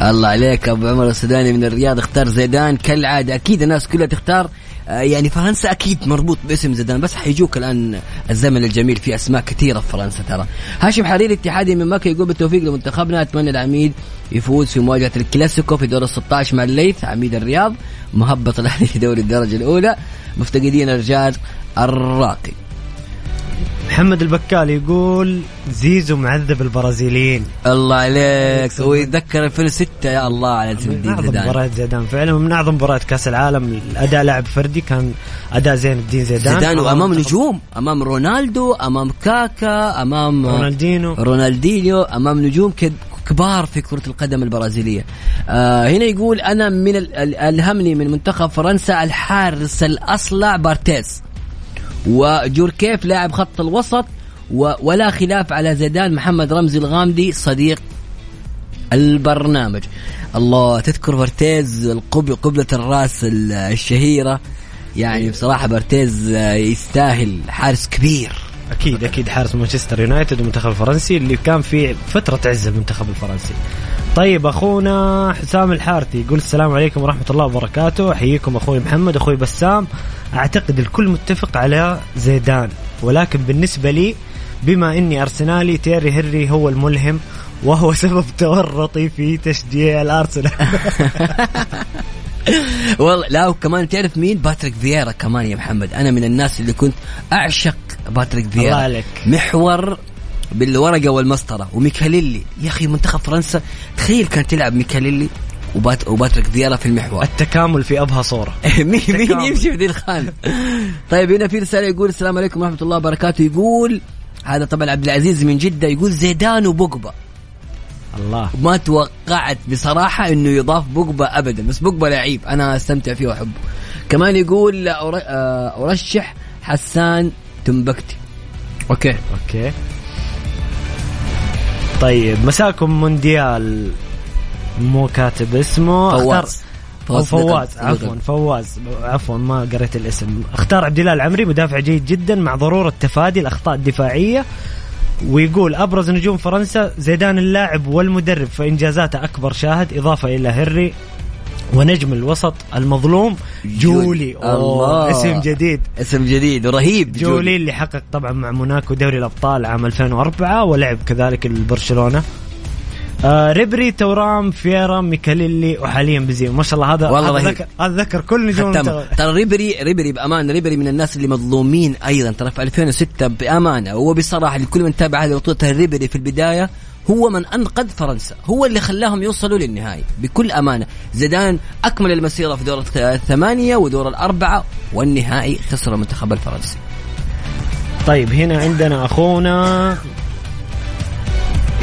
الله عليك أبو عمر السوداني من الرياض أختار زيدان. كالعادة أكيد الناس كلها تختار يعني فرنسا أكيد مربوط باسم زيدان بس حيجوك الآن الزمن الجميل في أسماء كثيرة في فرنسا ترى. هاشم حريري اتحادي من مكة يقول بالتوفيق لمنتخبنا أتمنى العميد يفوز في مواجهة الكلاسيكو في دور ال 16 مع الليث عميد الرياض مهبط الاهلي في دوري الدرجة الأولى. مفتقدين الرجال الراقي. محمد البكال يقول زيزو معذب البرازيليين. الله عليك. ويتذكر 2006 يا الله على زين من الدين أعظم زيدان. مباريات زيدان. فعلا ومن أعظم مباريات كأس العالم. الأداء لاعب فردي كان أداء زين الدين زيدان. زيدان وأمام نجوم. أمام رونالدو أمام كاكا أمام رونالدينو. رونالدينيو أمام نجوم كد- كبار في كرة القدم البرازيلية. آه هنا يقول أنا من ال- ال- ألهمني من منتخب فرنسا الحارس الأصلع بارتيز وجوركيف لاعب خط الوسط ولا خلاف على زيدان محمد رمزي الغامدي صديق البرنامج. الله تذكر القبل قبلة الرأس ال- الشهيرة؟ يعني بصراحة بارتيز آه، يستاهل حارس كبير. أكيد أكيد حارس مانشستر يونايتد والمنتخب الفرنسي اللي كان في فترة عز المنتخب الفرنسي. طيب أخونا حسام الحارثي يقول السلام عليكم ورحمة الله وبركاته. أحييكم أخوي محمد أخوي بسام. أعتقد الكل متفق على زيدان ولكن بالنسبة لي بما إني أرسنالي تيري هنري هو الملهم وهو سبب تورطي في تشجيع الأرسنال. والله لا وكمان تعرف مين؟ باتريك فييرا كمان يا محمد. أنا من الناس اللي كنت أعشق باتريك فييرا. الله عليك. محور بالورقة والمسطرة. وميكاليلي. يا أخي منتخب فرنسا تخيل كان تلعب ميكاليلي وبات وباتريك فييرا في المحور. التكامل في أبهى صورة. مين مين. يمشي في ذي الخانة؟ طيب هنا في رسالة يقول السلام عليكم ورحمة الله وبركاته. يقول هذا طبعا عبد العزيز من جدة يقول زيدان وبوجبا. الله. ما توقعت بصراحة إنه يضاف بوجبا ابدا بس بوجبا لعيب أنا أستمتع فيه وأحبه. كمان يقول أر- آه، أرشح حسان تنبكتي. okay. okay. طيب مساكم مونديال. مو كاتب اسمه. فواز. فواز فواز عفوا. فواز. عفوا ما قريت الاسم. أختار عبد الله العمري مدافع جيد جدا مع ضرورة تفادي الأخطاء الدفاعية. ويقول أبرز نجوم فرنسا زيدان اللاعب والمدرب فإنجازاته أكبر شاهد إضافة إلى هنري ونجم الوسط المظلوم جولي. الله. اسم جديد. اسم جديد ورهيب جولي. اللي حقق طبعا مع موناكو دوري الأبطال عام 2004 ولعب كذلك البرشلونة. آه ريبري تورام فييرا ماكيليلي وحاليا بنزيما ما شاء الله هذا والله هذا. ذكر هذا ذكر كل نجوم. ترى ريبري ريبري بأمانة ريبري من الناس اللي مظلومين أيضا. ترى في 2006 بأمانة. وبصراحة لكل من تابع هذه البطولة ريبري في البداية هو من أنقذ فرنسا. هو اللي خلاهم يوصلوا للنهائي. بكل أمانة زيدان أكمل المسيرة في دور الث- الثمانية ودور الأربعة والنهائي خسر المنتخب الفرنسي. طيب هنا عندنا أخونا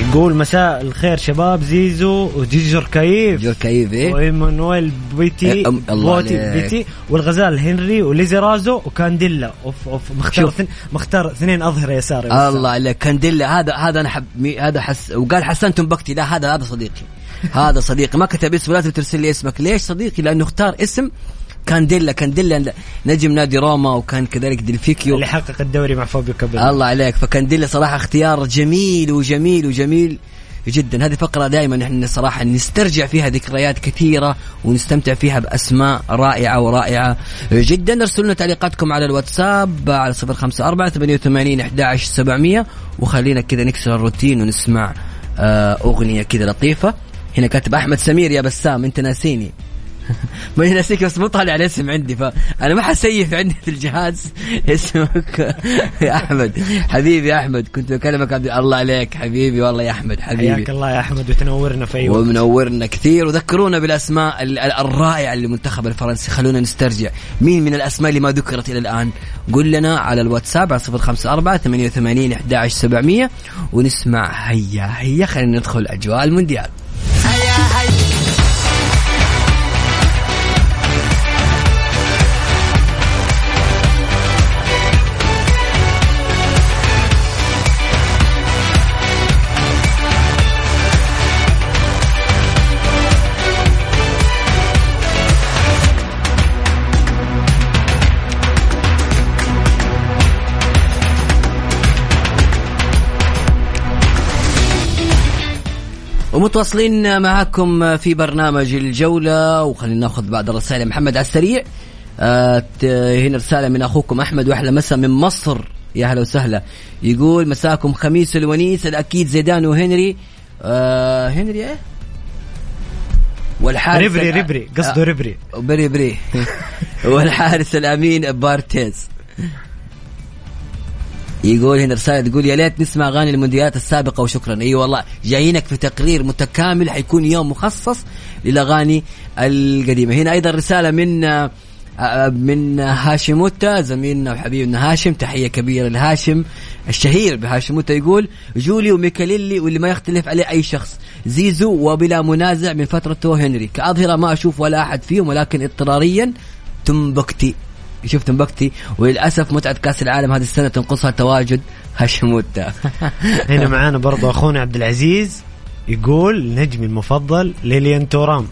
يقول مساء الخير شباب زيزو وجيجر كيف جوركايف إيه؟ وإيمانويل بيتي إيه، أم- الله بوتي عليك. بيتي والغزال هنري وليزيرازو وكانديلا أوف أوف مختار شوف. اثنين مختار اثنين أظهرة يسار بس. الله عليك كانديلا هذا هذا أنا حب مي- هذا حس وقال حسان تنبكتي لا هذا هذا صديقي هذا صديقي ما كتب اسمه لازم ترسل لي اسمك ليش صديقي لأنه اختار اسم كانديلا كانديلا نجم نادي روما وكان كذلك ديلفيكيو اللي حقق الدوري مع فابيو كابيلو الله عليك. فكانديلا صراحة اختيار جميل وجميل وجميل جدا. هذه فقرة دائما نحن صراحة نسترجع فيها ذكريات كثيرة ونستمتع فيها بأسماء رائعة ورائعة جدا. ارسلوا لنا تعليقاتكم على الواتساب على صفر خمسة أربعة ثمانية وثمانين أحد سبعمية وخلينا كذا نكسر الروتين ونسمع آه، أغنية كذا لطيفة. هنا كاتب أحمد سمير يا بسام أنت ناسيني. ما ناسيك بس مو طالع الاسم عندي فانا ما حسيف عندي في الجهاز اسمك. يا أحمد. حبيبي يا أحمد كنت بكلمك عبد الله عليك. حبيبي والله يا أحمد حبيبي. حياك الله يا أحمد وتنورنا في أي وقت. ومنورنا كثير. وذكرونا بالأسماء ال- ال- الرائعة للمنتخب الفرنسي. خلونا نسترجع. مين من الأسماء اللي ما ذكرت إلى الآن؟ قل لنا على الواتساب على 054 88 11 700 ونسمع هيا هيا. خلينا ندخل أجواء المونديال. ومتواصلين معكم في برنامج الجولة وخلينا ناخذ بعض الرسائل محمد على السريع. آه، هنا رسالة من أخوكم أحمد وأحلى مسا من مصر. يا هلا وسهلا. يقول مساكم خميس الونيس الأكيد زيدان وهنري. آه هنري إيه؟ والحارس ربري الأ- ربري قصده آه، ربري بري بري والحارس الأمين بارتيز. يقول هنا رسالة تقول يا ليت نسمع أغاني المونديالات السابقة وشكرا. إي والله جايينك في تقرير متكامل حيكون يوم مخصص للأغاني القديمة. هنا أيضا رسالة من آه، آه، من هاشموتا زميلنا وحبيبنا هاشم تحية كبيرة لهاشم الشهير بهاشموتا يقول جولي وميكاليلي واللي ما يختلف عليه أي شخص. زيزو وبلا منازع من فترته هنري. كأظهرة ما أشوف ولا أحد فيهم ولكن اضطراريا تنبكتي. شوف تنبكتي وللأسف متعة كأس العالم هذه السنة تنقصها تواجد هاشموتا هنا معانا برضو أخونا عبد العزيز يقول نجمي المفضل ليليان تورام.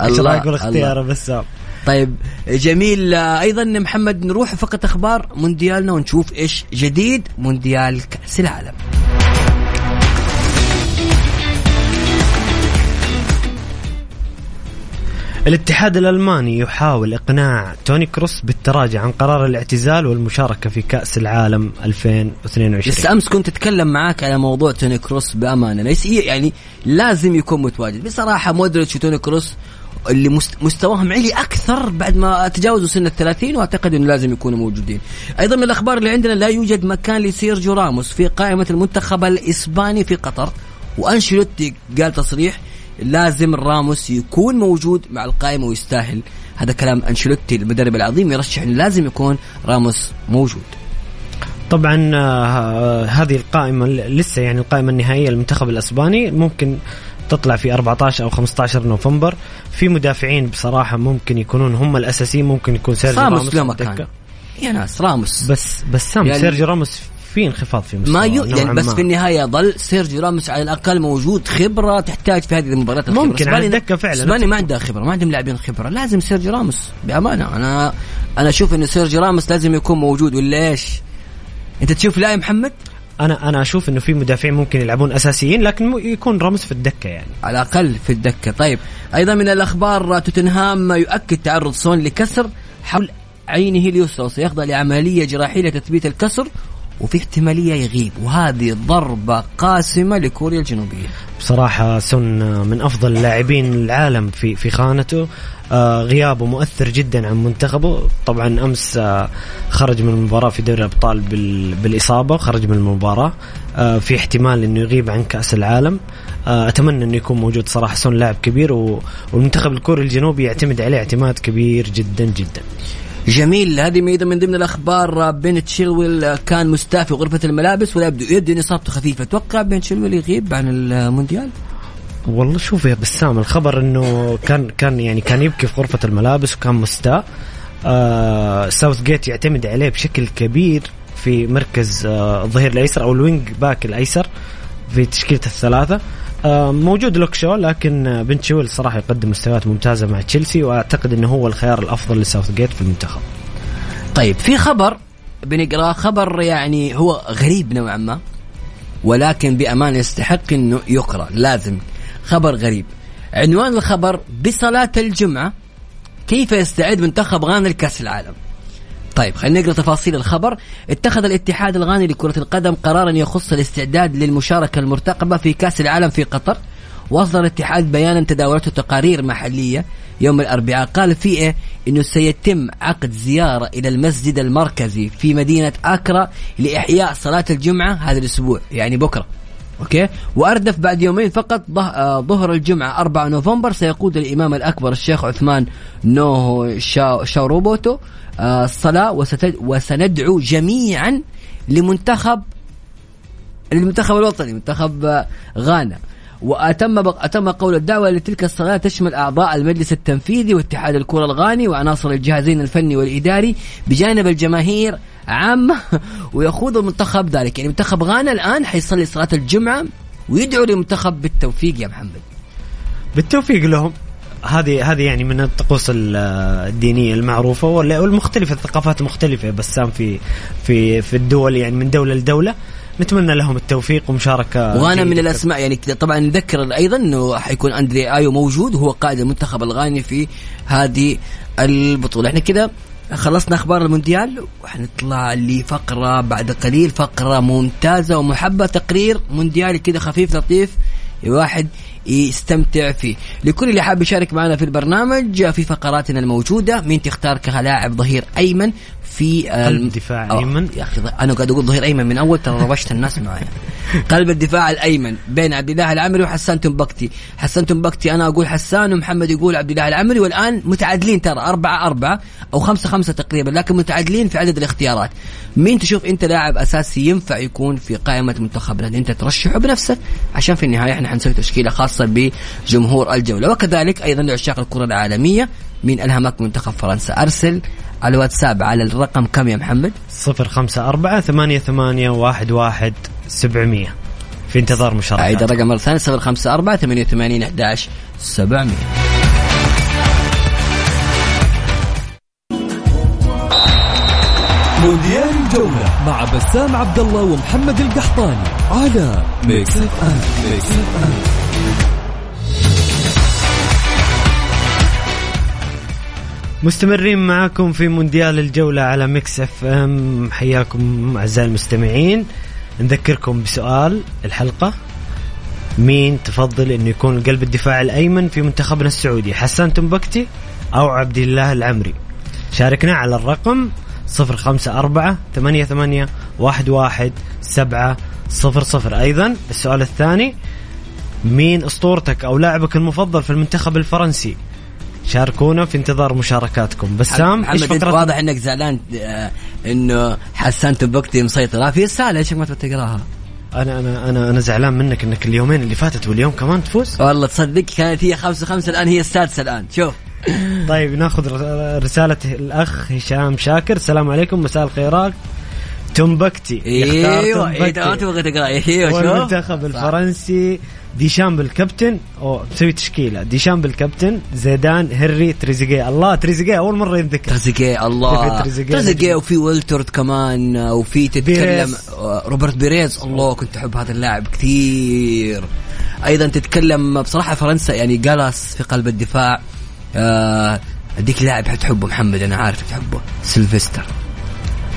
الله- رايك بالاختيار الله. بسام طيب جميل. أيضا محمد نروح فقط أخبار مونديالنا ونشوف إيش جديد مونديال كأس العالم. الاتحاد الألماني يحاول إقناع توني كروس بالتراجع عن قرار الاعتزال والمشاركة في كأس العالم 2022 بس أمس كنت أتكلم معاك على موضوع توني كروس بأمانة. ليس يعني لازم يكون متواجد. بصراحة مودريتش وتوني كروس اللي مست- مستواهم عالي أكثر بعد ما تجاوزوا سن الثلاثين وأعتقد إنه لازم يكونوا موجودين. أيضا من الأخبار اللي عندنا لا يوجد مكان لسيرجيو راموس في قائمة المنتخب الإسباني في قطر. وأنشيلوتي قال تصريح لازم راموس يكون موجود مع القائمة ويستاهل هذا كلام أنشيلوتي المدرب العظيم يرشح انه لازم يكون راموس موجود. طبعا آه، هذه القائمة لسه يعني القائمة النهائية للمنتخب الأسباني ممكن تطلع في 14 أو 15 نوفمبر في مدافعين بصراحة ممكن يكونون هم الأساسيين ممكن يكون سيرجيو راموس راموس له على مكان. يا ناس راموس بس بس سام يعني- سيرجيو راموس في انخفاض في مستواه ما يو... يعني بس ما. في النهاية ظل سيرجيو راموس على الأقل موجود خبرة تحتاج في هذه المباريات. ممكن على الدكة فعلاً. اسبانيا ما عندها خبرة ما عندهم لاعبين خبرة لازم سيرجيو راموس بأمانة أنا أنا أشوف انه سيرجيو راموس لازم يكون موجود ولا إيش؟ أنت تشوف لا يا محمد؟ أنا أنا أشوف إنه في مدافعين ممكن يلعبون أساسيين لكن يكون راموس في الدكة يعني على الأقل في الدكة طيب أيضا من الأخبار توتنهام يؤكد تعرض سون لكسر حول عينه اليسرى وسيخضع لعملية جراحية لتثبيت الكسر وفي احتمالية يغيب. وهذه ضربة قاسمة لكوريا الجنوبية. بصراحة سون من أفضل لاعبين العالم في في خانته. آه، غيابه مؤثر جدا عن منتخبه. طبعا أمس آه، خرج من المباراة في دوري الأبطال بال- بالإصابة خرج من المباراة. آه، في احتمال أنه يغيب عن كأس العالم. آه، أتمنى أنه يكون موجود صراحة سون لاعب كبير. والمنتخب الكوري الجنوبي يعتمد عليه اعتماد كبير جدا جدا. جميل. هذه أيضا من ضمن الأخبار. بين تشيلويل كان مستاء في غرفة الملابس ولا يبدو يبدو ان اصابته خفيفة. أتوقع بين تشيلويل يغيب عن المونديال؟ والله شوف يا بسام الخبر إنه كان كان يعني كان يبكي في غرفة الملابس وكان مستاء. آه ساوث جيت يعتمد عليه بشكل كبير في مركز آه الظهير الأيسر أو ال wing back الأيسر في تشكيلة الثلاثة. موجود لوك شو لكن آه، بن تشويل صراحة يقدم مستويات ممتازة مع تشيلسي وأعتقد إنه هو الخيار الأفضل لساوث جيت في المنتخب. طيب في خبر بنقرأه. خبر يعني هو غريب نوعا ما ولكن بأمانة يستحق أنه يقرأ. لازم. خبر غريب. عنوان الخبر بصلاة الجمعة كيف يستعد منتخب غانا لكأس العالم؟ طيب خلينا نقرأ تفاصيل الخبر. اتخذ الاتحاد الغاني لكرة القدم قرارا يخص الاستعداد للمشاركة المرتقبة في كأس العالم في قطر. وأصدر الاتحاد بيانا تداولته تقارير محلية. يوم الأربعاء قال فيه؟ أنه سيتم عقد زيارة إلى المسجد المركزي في مدينة أكرا لإحياء صلاة الجمعة هذا الأسبوع يعني بكرة. أوكي؟ وأردف بعد يومين فقط آه، ظهر الجمعة 4 نوفمبر سيقود الإمام الأكبر الشيخ عثمان نوهو شا- آه، الصلاة وست- وسندعو جميعا لمنتخب المنتخب الوطني منتخب آه، غانا. وأتم أتم قول الدعوة لتلك الصلاة تشمل أعضاء المجلس التنفيذي واتحاد الكرة الغاني وعناصر الجهازين الفني والإداري بجانب الجماهير عامة ويخوض المنتخب ذلك. يعني منتخب غانا الآن حيصلي صلاة الجمعة ويدعو للمنتخب بالتوفيق يا محمد. بالتوفيق لهم. هذه هذه يعني من الطقوس ال- الدينية المعروفة وال- والمختلفة الثقافات المختلفه بسام في في في الدول يعني من دولة لدولة. نتمنى لهم التوفيق ومشاركة وغانا من. الأسماء يعني طبعا نذكر أيضا إنه حيكون أندري آيو موجود وهو قائد المنتخب الغاني في هذه البطولة. إحنا كده خلصنا أخبار المونديال وحنطلع لفقرة بعد قليل فقرة ممتازة ومحبة تقرير مونديالي كده خفيف لطيف الواحد يستمتع فيه لكل اللي حاب يشارك معنا في البرنامج في فقراتنا الموجودة مين تختار كلاعب ظهير أيمن في قلب دفاع أوه، أيمن. يا أخي أنا قاعد أقول ظهير أيمن من أول ترى روشت الناس معايا قلب الدفاع الأيمن بين عبد الله العمري وحسان تنبكتي. حسان تنبكتي أنا أقول حسان ومحمد يقول عبد الله العمري والآن متعادلين ترى أربعة أربعة أو خمسة خمسة تقريبا لكن متعادلين في عدد الاختيارات. مين تشوف أنت لاعب أساسي ينفع يكون في قائمة منتخبنا؟ أنت ترشحه بنفسك عشان في النهاية إحنا حنسوي تشكيلة خاصة بجمهور الجولة. وكذلك أيضا لعشاق الكرة العالمية مين ألهمك منتخب فرنسا. أرسل على الواتساب على الرقم كم يا محمد؟ صفر خمسة أربعة ثمانية ثمانية واحد واحد سبعمية. في انتظار أعيد مشاركات الرقم مرة ثانية صفر خمسة أربعة ثمانية وثمانين أحداش سبعمية. مونديال الجولة مع بسام عبد الله ومحمد القحطاني على Mix FM Mix FM مستمرين معاكم في مونديال الجولة على Mix FM. حياكم أعزائي المستمعين. نذكركم بسؤال الحلقة. مين تفضل إنه يكون قلب الدفاع الأيمن في منتخبنا السعودي؟ حسان تنبكتي أو عبد الله العمري؟ شاركنا على الرقم صفر خمسة أربعة ثمانية ثمانية واحد واحد سبعة صفر صفر. أيضا السؤال الثاني مين أسطورتك أو لاعبك المفضل في المنتخب الفرنسي؟ شاركونا في انتظار مشاركاتكم. بسام إيش فقرة واضح إنك زعلان آه، إنه حسان تبكتي مسيطرة في رسالة إيش ما تقراها؟ أنا أنا أنا أنا زعلان منك إنك اليومين اللي فاتت واليوم كمان تفوز؟ والله تصدق كانت هي خمسة خمسة الآن هي السادسة الآن. شوف. طيب ناخذ ر- رسالة الأخ هشام شاكر. السلام عليكم مساء الخيرات يختار إيوه. ما تبغى تقرأ. أيوه شوف والمنتخب الفرنسي ديشامب الكابتن أو تسوي تشكيلة. ديشامب الكابتن زيدان هنري تريزيجيه. الله تريزيجيه أول مرة ينذكر. تريزيجيه الله. تريزيجيه. وفي ويلتورد كمان آه، وفي تتكلم. آه، روبرت بيريز. الله كنت أحب هذا اللاعب كثير. أيضا تتكلم بصراحة فرنسا يعني جالس في قلب الدفاع. آه، اديك لاعب حتحبه محمد أنا عارف تحبه. سيلفستر.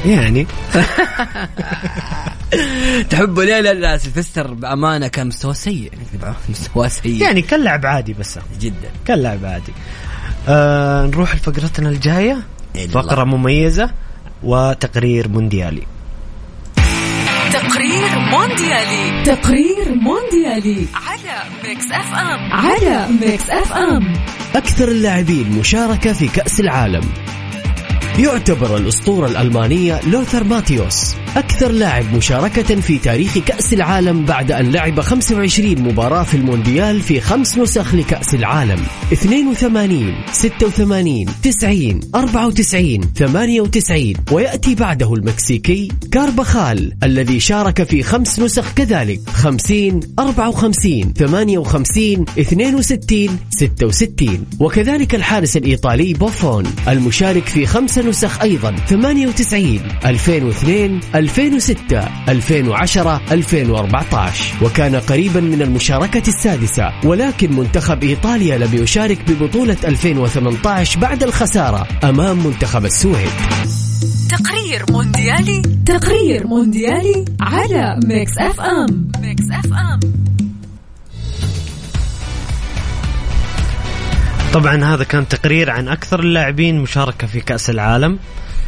يعني. تحبه ليه؟ لا لا سيلفستر بأمانة كان مستوى سيء. مستوى سيء. يعني كان لاعب عادي بس. جدا. كان لاعب عادي. آه نروح لفقرتنا الجاية. فقرة مميزة وتقرير مونديالي. تقرير مونديالي. تقرير مونديالي. على Mix FM. على Mix FM. أكثر اللاعبين مشاركة في كأس العالم. يعتبر الأسطورة الألمانية لوثر ماتيوس. أكثر لاعب مشاركة في تاريخ كأس العالم بعد أن لعب 25 مباراة في المونديال في خمس نسخ لكأس العالم. 82 86 90 94 98 ويأتي بعده المكسيكي كاربخال الذي شارك في خمس نسخ كذلك. 50 54 58 62 66 وكذلك الحارس الإيطالي بوفون المشارك في خمس نسخ أيضا. 98 2002 2006 2010 2014 وكان قريبا من المشاركة السادسة ولكن منتخب إيطاليا لم يشارك ببطولة 2018 بعد الخسارة أمام منتخب السويد. تقرير مونديالي تقرير مونديالي على Mix FM Mix FM طبعا هذا كان تقرير عن أكثر اللاعبين مشاركة في كأس العالم.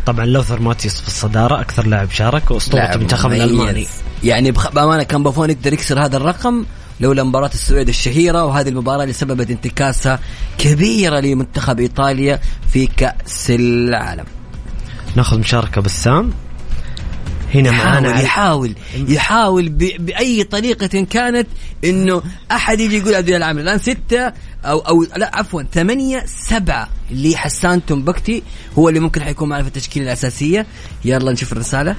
طبعا لوثر ماتيس في الصدارة أكثر لاعب شارك وأسطورة المنتخب. الألماني يعني بأمانة كان بوفون يقدر يكسر هذا الرقم لولا مباراة السويد الشهيرة وهذه المباراة اللي سببت انتكاسة كبيرة لمنتخب إيطاليا في كأس العالم. ناخذ مشاركة بسام هنا معانا يحاول يحاول يحاول ب... بأي طريقة كانت إنه أحد يجي يقول عبد الله العامر الآن ستة أو أو لا عفوا ثمانية سبعة لحسان تومبكتي هو اللي ممكن حيكون معنا في التشكيلة الأساسية. يلا نشوف الرسالة.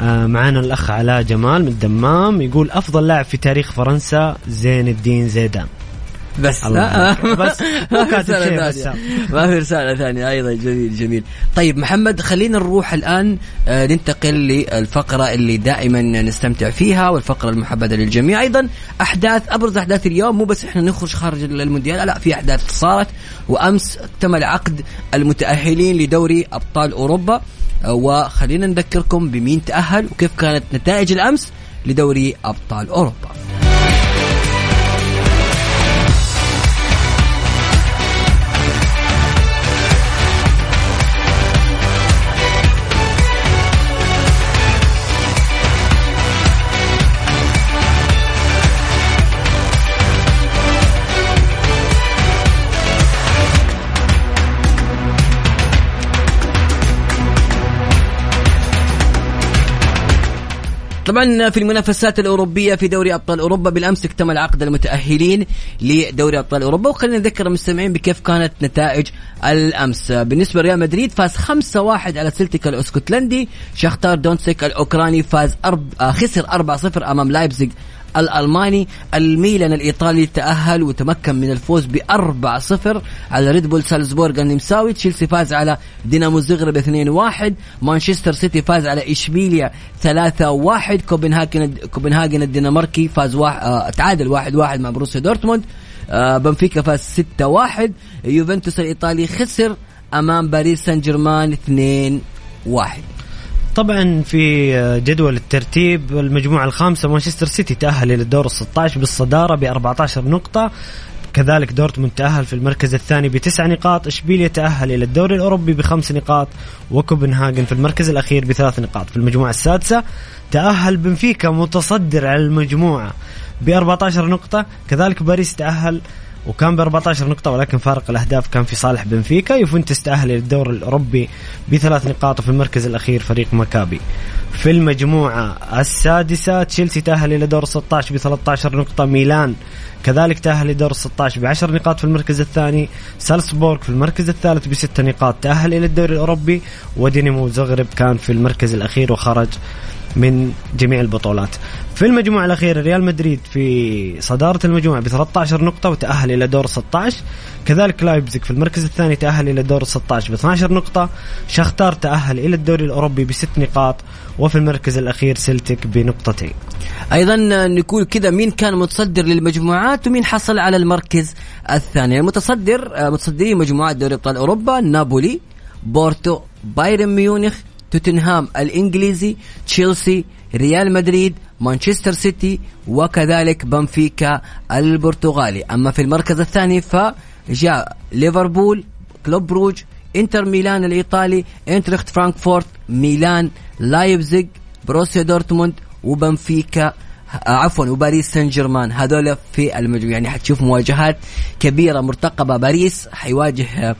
آه، معانا الأخ علاء جمال من الدمام يقول أفضل لاعب في تاريخ فرنسا زين الدين زيدان. بس. ها؟ يبارك. بس رسالة ثانية. ما في رسالة ثانية. أيضا جميل جميل. طيب محمد خلينا نروح الآن آه، ننتقل للفقرة اللي دائما نستمتع فيها والفقرة المحببة للجميع. أيضا أحداث أبرز أحداث اليوم مو بس إحنا نخرج خارج المونديال لا في أحداث صارت. وأمس اكتمل عقد المتأهلين لدوري أبطال أوروبا. آه، وخلينا نذكركم بمين تأهل وكيف كانت نتائج الأمس لدوري أبطال أوروبا. طبعا في المنافسات الأوروبية في دوري أبطال أوروبا بالأمس اكتمل عقد المتأهلين لدوري أبطال أوروبا وخلينا نذكر المستمعين بكيف كانت نتائج الأمس. بالنسبة لريال مدريد فاز 5-1 على سلتيك الأسكتلندي شختار دونسك الأوكراني فاز أرب... آه، خسر 4-0 أمام لايبزيغ الألماني الميلان الإيطالي تأهل وتمكن من الفوز ب 4-0 على ريد بول سالزبورغ. النمساوي تشيلسي فاز على دينامو زغرب 2-1 مانشستر سيتي فاز على إشبيليا 3-1 كوبنهاجن كوبنهاجن الدنماركي فاز واحد آه تعادل 1-1 مع بروسيا دورتموند. آه بنفيكا فاز 6-1 يوفنتوس الإيطالي خسر أمام باريس سان جيرمان 2-1 طبعا في جدول الترتيب المجموعة الخامسة مانشستر سيتي تأهل إلى الدور ال 16 بالصدارة ب 14 نقطة. كذلك دورتموند تأهل في المركز الثاني بتسع نقاط. إشبيليا تأهل إلى الدوري الأوروبي بخمس نقاط. وكوبنهاجن في المركز الأخير بثلاث نقاط. في المجموعة السادسة تأهل بنفيكا متصدر على المجموعة ب 14 نقطة. كذلك باريس تأهل وكان ب 14 نقطة ولكن فارق الأهداف كان في صالح بنفيكا. يوفنتوس تأهل إلى الدور الأوروبي بثلاث نقاط وفي المركز الأخير فريق مكابي. في المجموعة السادسة تشيلسي تأهل إلى دور 16 ب 13 نقطة. ميلان كذلك تأهل لدور 16 ب 10 نقاط في المركز الثاني. سالزبورغ في المركز الثالث بست نقاط تأهل إلى الدوري الأوروبي. ودينامو زغرب كان في المركز الأخير وخرج من جميع البطولات. في المجموعة الأخيرة ريال مدريد في صدارة المجموعة ب 13 نقطة وتأهل إلى دور 16 كذلك لايبزيج في المركز الثاني تأهل إلى دور 16 ب 12 نقطة. شختار تأهل إلى الدوري الأوروبي بست نقاط. وفي المركز الأخير سلتك بنقطتين. أيضا نقول كذا مين كان متصدر للمجموعات ومين حصل على المركز الثاني؟ المتصدر متصدرين مجموعات دوري أبطال أوروبا نابولي بورتو بايرن ميونخ توتنهام الإنجليزي تشيلسي ريال مدريد مانشستر سيتي وكذلك بنفيكا البرتغالي. أما في المركز الثاني فجاء ليفربول كلوب بروج إنتر ميلان الإيطالي انترخت فرانكفورت ميلان لايبزيج بروسيا دورتموند وبنفيكا آه، عفوا وباريس سان جيرمان هذول في المجموعة. يعني حتشوف مواجهات كبيرة مرتقبة. باريس حيواجه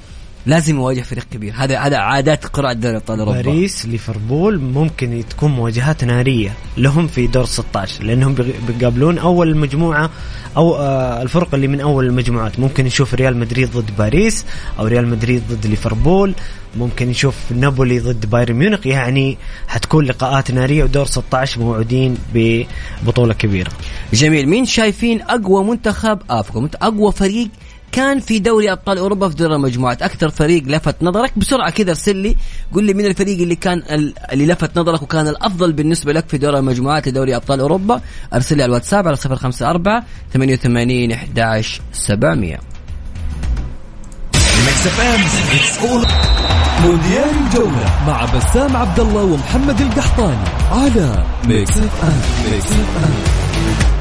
لازم يواجه فريق كبير. هذا هذا عادات قرعة دوري أبطال أوروبا. باريس ليفربول ممكن تكون مواجهات نارية لهم في دور 16 لأنهم بيقابلون أول المجموعه أو آه الفرق اللي من أول المجموعات. ممكن نشوف ريال مدريد ضد باريس أو ريال مدريد ضد ليفربول. ممكن نشوف نابولي ضد بايرن ميونخ. يعني حتكون لقاءات نارية ودور 16 موعودين ببطولة كبيرة. جميل. مين شايفين أقوى منتخب منت- أقوى فريق كان في دوري أبطال أوروبا في دوري المجموعات. أكثر فريق لفت نظرك بسرعة كذا ارسل لي قول لي مين الفريق اللي كان ال- اللي لفت نظرك وكان الأفضل بالنسبة لك في دوري المجموعات لدوري أبطال أوروبا؟ ارسل لي على الواتساب على 054 88 11 700 مونديال الجولة مع بسام عبد الله ومحمد القحطاني على Mix FM Mix FM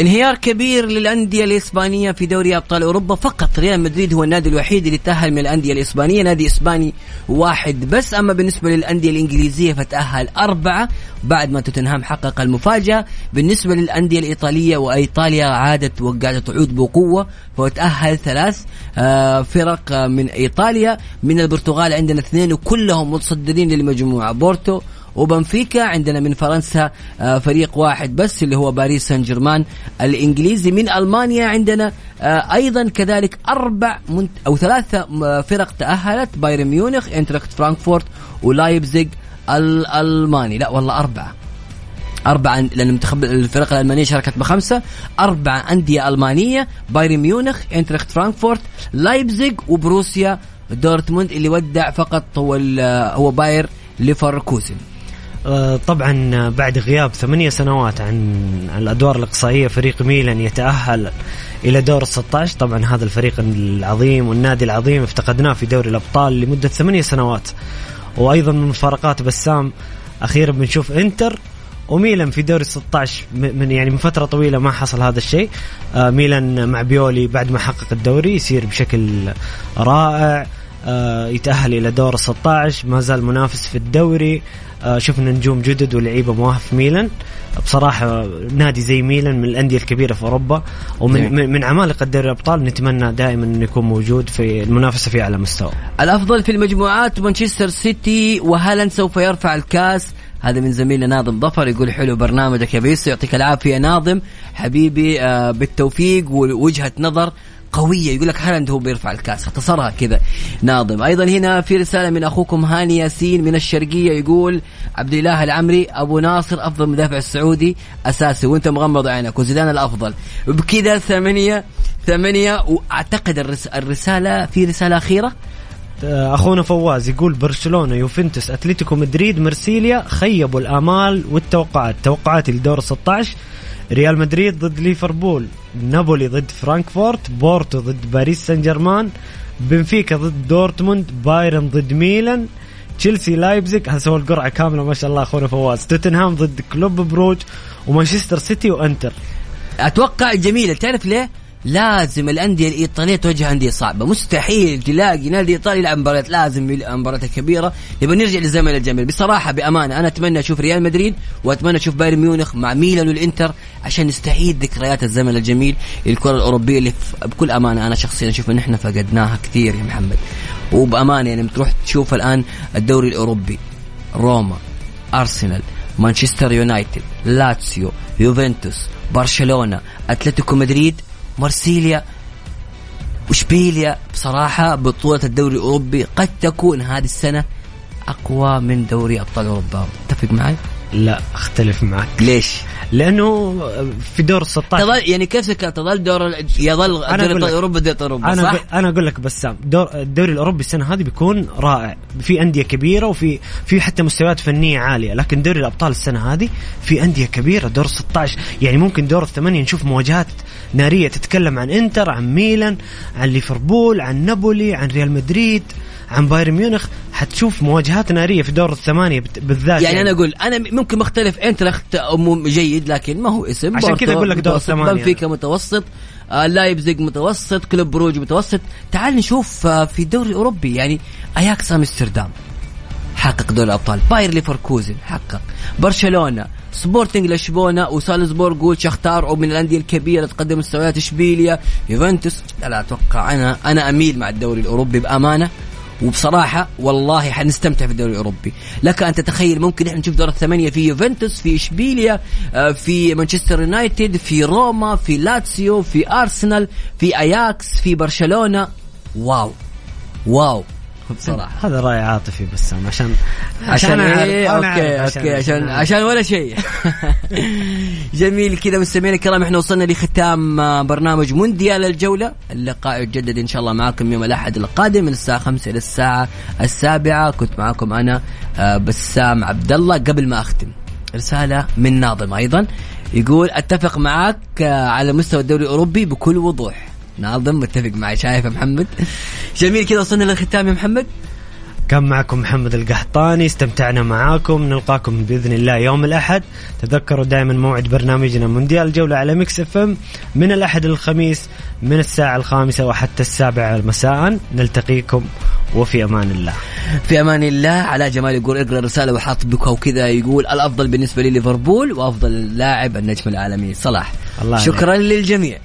انهيار كبير للأندية الإسبانية في دوري أبطال أوروبا. فقط ريال مدريد هو النادي الوحيد اللي تأهل من الأندية الإسبانية. نادي إسباني واحد بس. أما بالنسبة للأندية الإنجليزية فتأهل أربعة. بعد ما توتنهام حقق المفاجأة بالنسبة للأندية الإيطالية وإيطاليا عادت وقاعده تعود بقوة فتأهل ثلاث آه، فرق آه، من إيطاليا. من البرتغال عندنا اثنين وكلهم متصدرين للمجموعة. بورتو وبنفيكا عندنا من فرنسا آه، فريق واحد بس اللي هو باريس سان جيرمان الإنجليزي من ألمانيا عندنا آه، أيضا كذلك أربع أو ثلاثة فرق تأهلت بايرن ميونخ انتراخت فرانكفورت ولايبزيج الالماني لا والله أربعة. أربعة لأن المنتخب الفرق الألمانية شاركت بخمسة. أربعة أندية ألمانية بايرن ميونخ انترخت فرانكفورت لايبزيج وبروسيا دورتموند اللي ودع فقط هو هو باير ليفركوزن. طبعا بعد غياب ثمانية سنوات عن الأدوار الإقصائية فريق ميلان يتأهل إلى دور ال 16 طبعا هذا الفريق العظيم والنادي العظيم افتقدناه في دوري الأبطال لمدة ثمانية سنوات. وأيضا من مفارقات بسام أخيرا بنشوف إنتر وميلان في دوري 16 م- من يعني من فترة طويلة ما حصل هذا الشيء. آه، ميلان مع بيولي بعد ما حقق الدوري يصير بشكل رائع. آه، يتأهل إلى دور 16 ما زال منافس في الدوري. آه، شفنا نجوم جدد ولعيبة مواهب في ميلان. بصراحة نادي زي ميلان من الأندية الكبيرة في أوروبا ومن نعم. من, عمالقة دوري الأبطال نتمنى دائما أنه يكون موجود في المنافسة فيه على مستوى. الأفضل في المجموعات مانشستر سيتي وهالاند سوف يرفع الكاس. هذا من زميلنا ناظم ظفر يقول حلو برنامجك يا بيسو يعطيك العافية ناظم. حبيبي آه بالتوفيق ووجهة نظر. قوية. يقول لك هالاند هو بيرفع الكاس اختصرها كذا. ناظم. أيضا هنا في رسالة من أخوكم هاني ياسين من الشرقية يقول عبد الاله العمري أبو ناصر أفضل مدافع السعودي أساسي وأنت مغمض عينك وزيدان الأفضل. بكذا ثمانية ثمانية وأعتقد الرس الرسالة في رسالة أخيرة؟ آه، أخونا فواز يقول برشلونة يوفنتوس أتلتيكو مدريد مرسيليا خيبوا الأمال والتوقعات توقعاتي لدور 16 ريال مدريد ضد ليفربول نابولي ضد فرانكفورت بورتو ضد باريس سان جيرمان بنفيكا ضد دورتموند بايرن ضد ميلان تشيلسي لايبزيج هذا سوى القرعة كاملة ما شاء الله أخونا فواز. توتنهام ضد كلوب بروج ومانشستر سيتي وإنتر. أتوقع جميلة. تعرف ليه؟ لازم الأندية الإيطالية تواجه أندية صعبة. مستحيل تلاقي نادي إيطالي يلعب مباريات لازم يلعب مباريات كبيرة. نبغى نرجع للزمن الجميل بصراحة بأمانة أنا أتمنى أشوف ريال مدريد وأتمنى أشوف بايرن ميونخ مع ميلان والإنتر عشان نستعيد ذكريات الزمن الجميل الكرة الأوروبية اللي بكل أمانة أنا شخصيا أشوف إن إحنا فقدناها كثير يا محمد. وبأمانة يعني تروح تشوف الآن الدوري الأوروبي روما أرسنال مانشستر يونايتد لاتسيو يوفنتوس برشلونة أتلتيكو مدريد مرسيليا واشبيليا بصراحة بطولة الدوري الأوروبي قد تكون هذه السنة أقوى من دوري أبطال أوروبا. تتفق معي؟ لا أختلف معك. ليش؟ لأنه في دور ال 16 تظل يعني كيف تظل دور يظل أنا الدوري. أوروبا دوري أوروبا أنا صح؟ أنا أقول لك بسام دور الدوري الأوروبي السنة هذه بيكون رائع. في أندية كبيرة وفي في حتى مستويات فنية عالية. لكن دوري الأبطال السنة هذه في أندية كبيرة دور 16 يعني ممكن دور الثمانية نشوف مواجهات نارية تتكلم عن إنتر عن ميلان عن ليفربول عن نابولي عن ريال مدريد عن بايرن ميونخ. حتشوف مواجهات نارية في دور الثمانية بالذات يعني أنا أقول أنا ممكن مختلف آينتراخت جيد لكن ما هو اسم عشان كذا أقول لك دور متوسط، الثمانية. بنفيكا متوسط آه لايبزيج متوسط كلوب بروج متوسط. تعال نشوف آه في الدوري الأوروبي يعني أياكس أمستردام حقق دوري الأبطال. باير ليفركوزن حقق. برشلونة سبورتنج لشبونة وسالزبورغ وشختار ومن الأندية الكبيرة تقدم مستويات اشبيليا يوفنتوس لا, لا أتوقع أنا أنا أميل مع الدوري الأوروبي بأمانة. وبصراحة والله حنستمتع في الدوري الأوروبي. لك أن تتخيل ممكن إحنا نشوف دور الثمانية في يوفنتوس في إشبيليا آه، في مانشستر يونايتد في روما في لاتسيو في أرسنال في أياكس في برشلونة. Wow. Wow. بصراحة. هذا رأي عاطفي بسام عشان عشان أعرف- إيه؟ أنا okay أعرف okay عشان عشان ولا شيء. جميل كذا مستمعينا الكرام إحنا وصلنا لختام آه، برنامج مونديال الجولة. اللقاء يتجدد إن شاء الله معكم يوم الأحد القادم من الساعة 5 إلى الساعة السابعة. كنت معكم أنا آه، بسام عبد الله قبل ما أختم رسالة من ناظم أيضا. يقول أتفق معك آه، على مستوى الدوري الأوروبي بكل وضوح. ناظم متفق معي شايف محمد. جميل كذا وصلنا للختام يا محمد. كان معكم محمد القحطاني استمتعنا معاكم نلقاكم بإذن الله يوم الأحد. تذكروا دائما موعد برنامجنا مونديال الجولة على Mix FM. من الأحد للخميس من الساعة الخامسة وحتى السابعة مساء. نلتقيكم وفي أمان الله. في أمان الله. علاء جمال يقول اقرأ رساله وحاط بكى وكذا يقول الأفضل بالنسبة لي ليفربول وأفضل لاعب النجم العالمي صلاح. الله شكرا للجميع.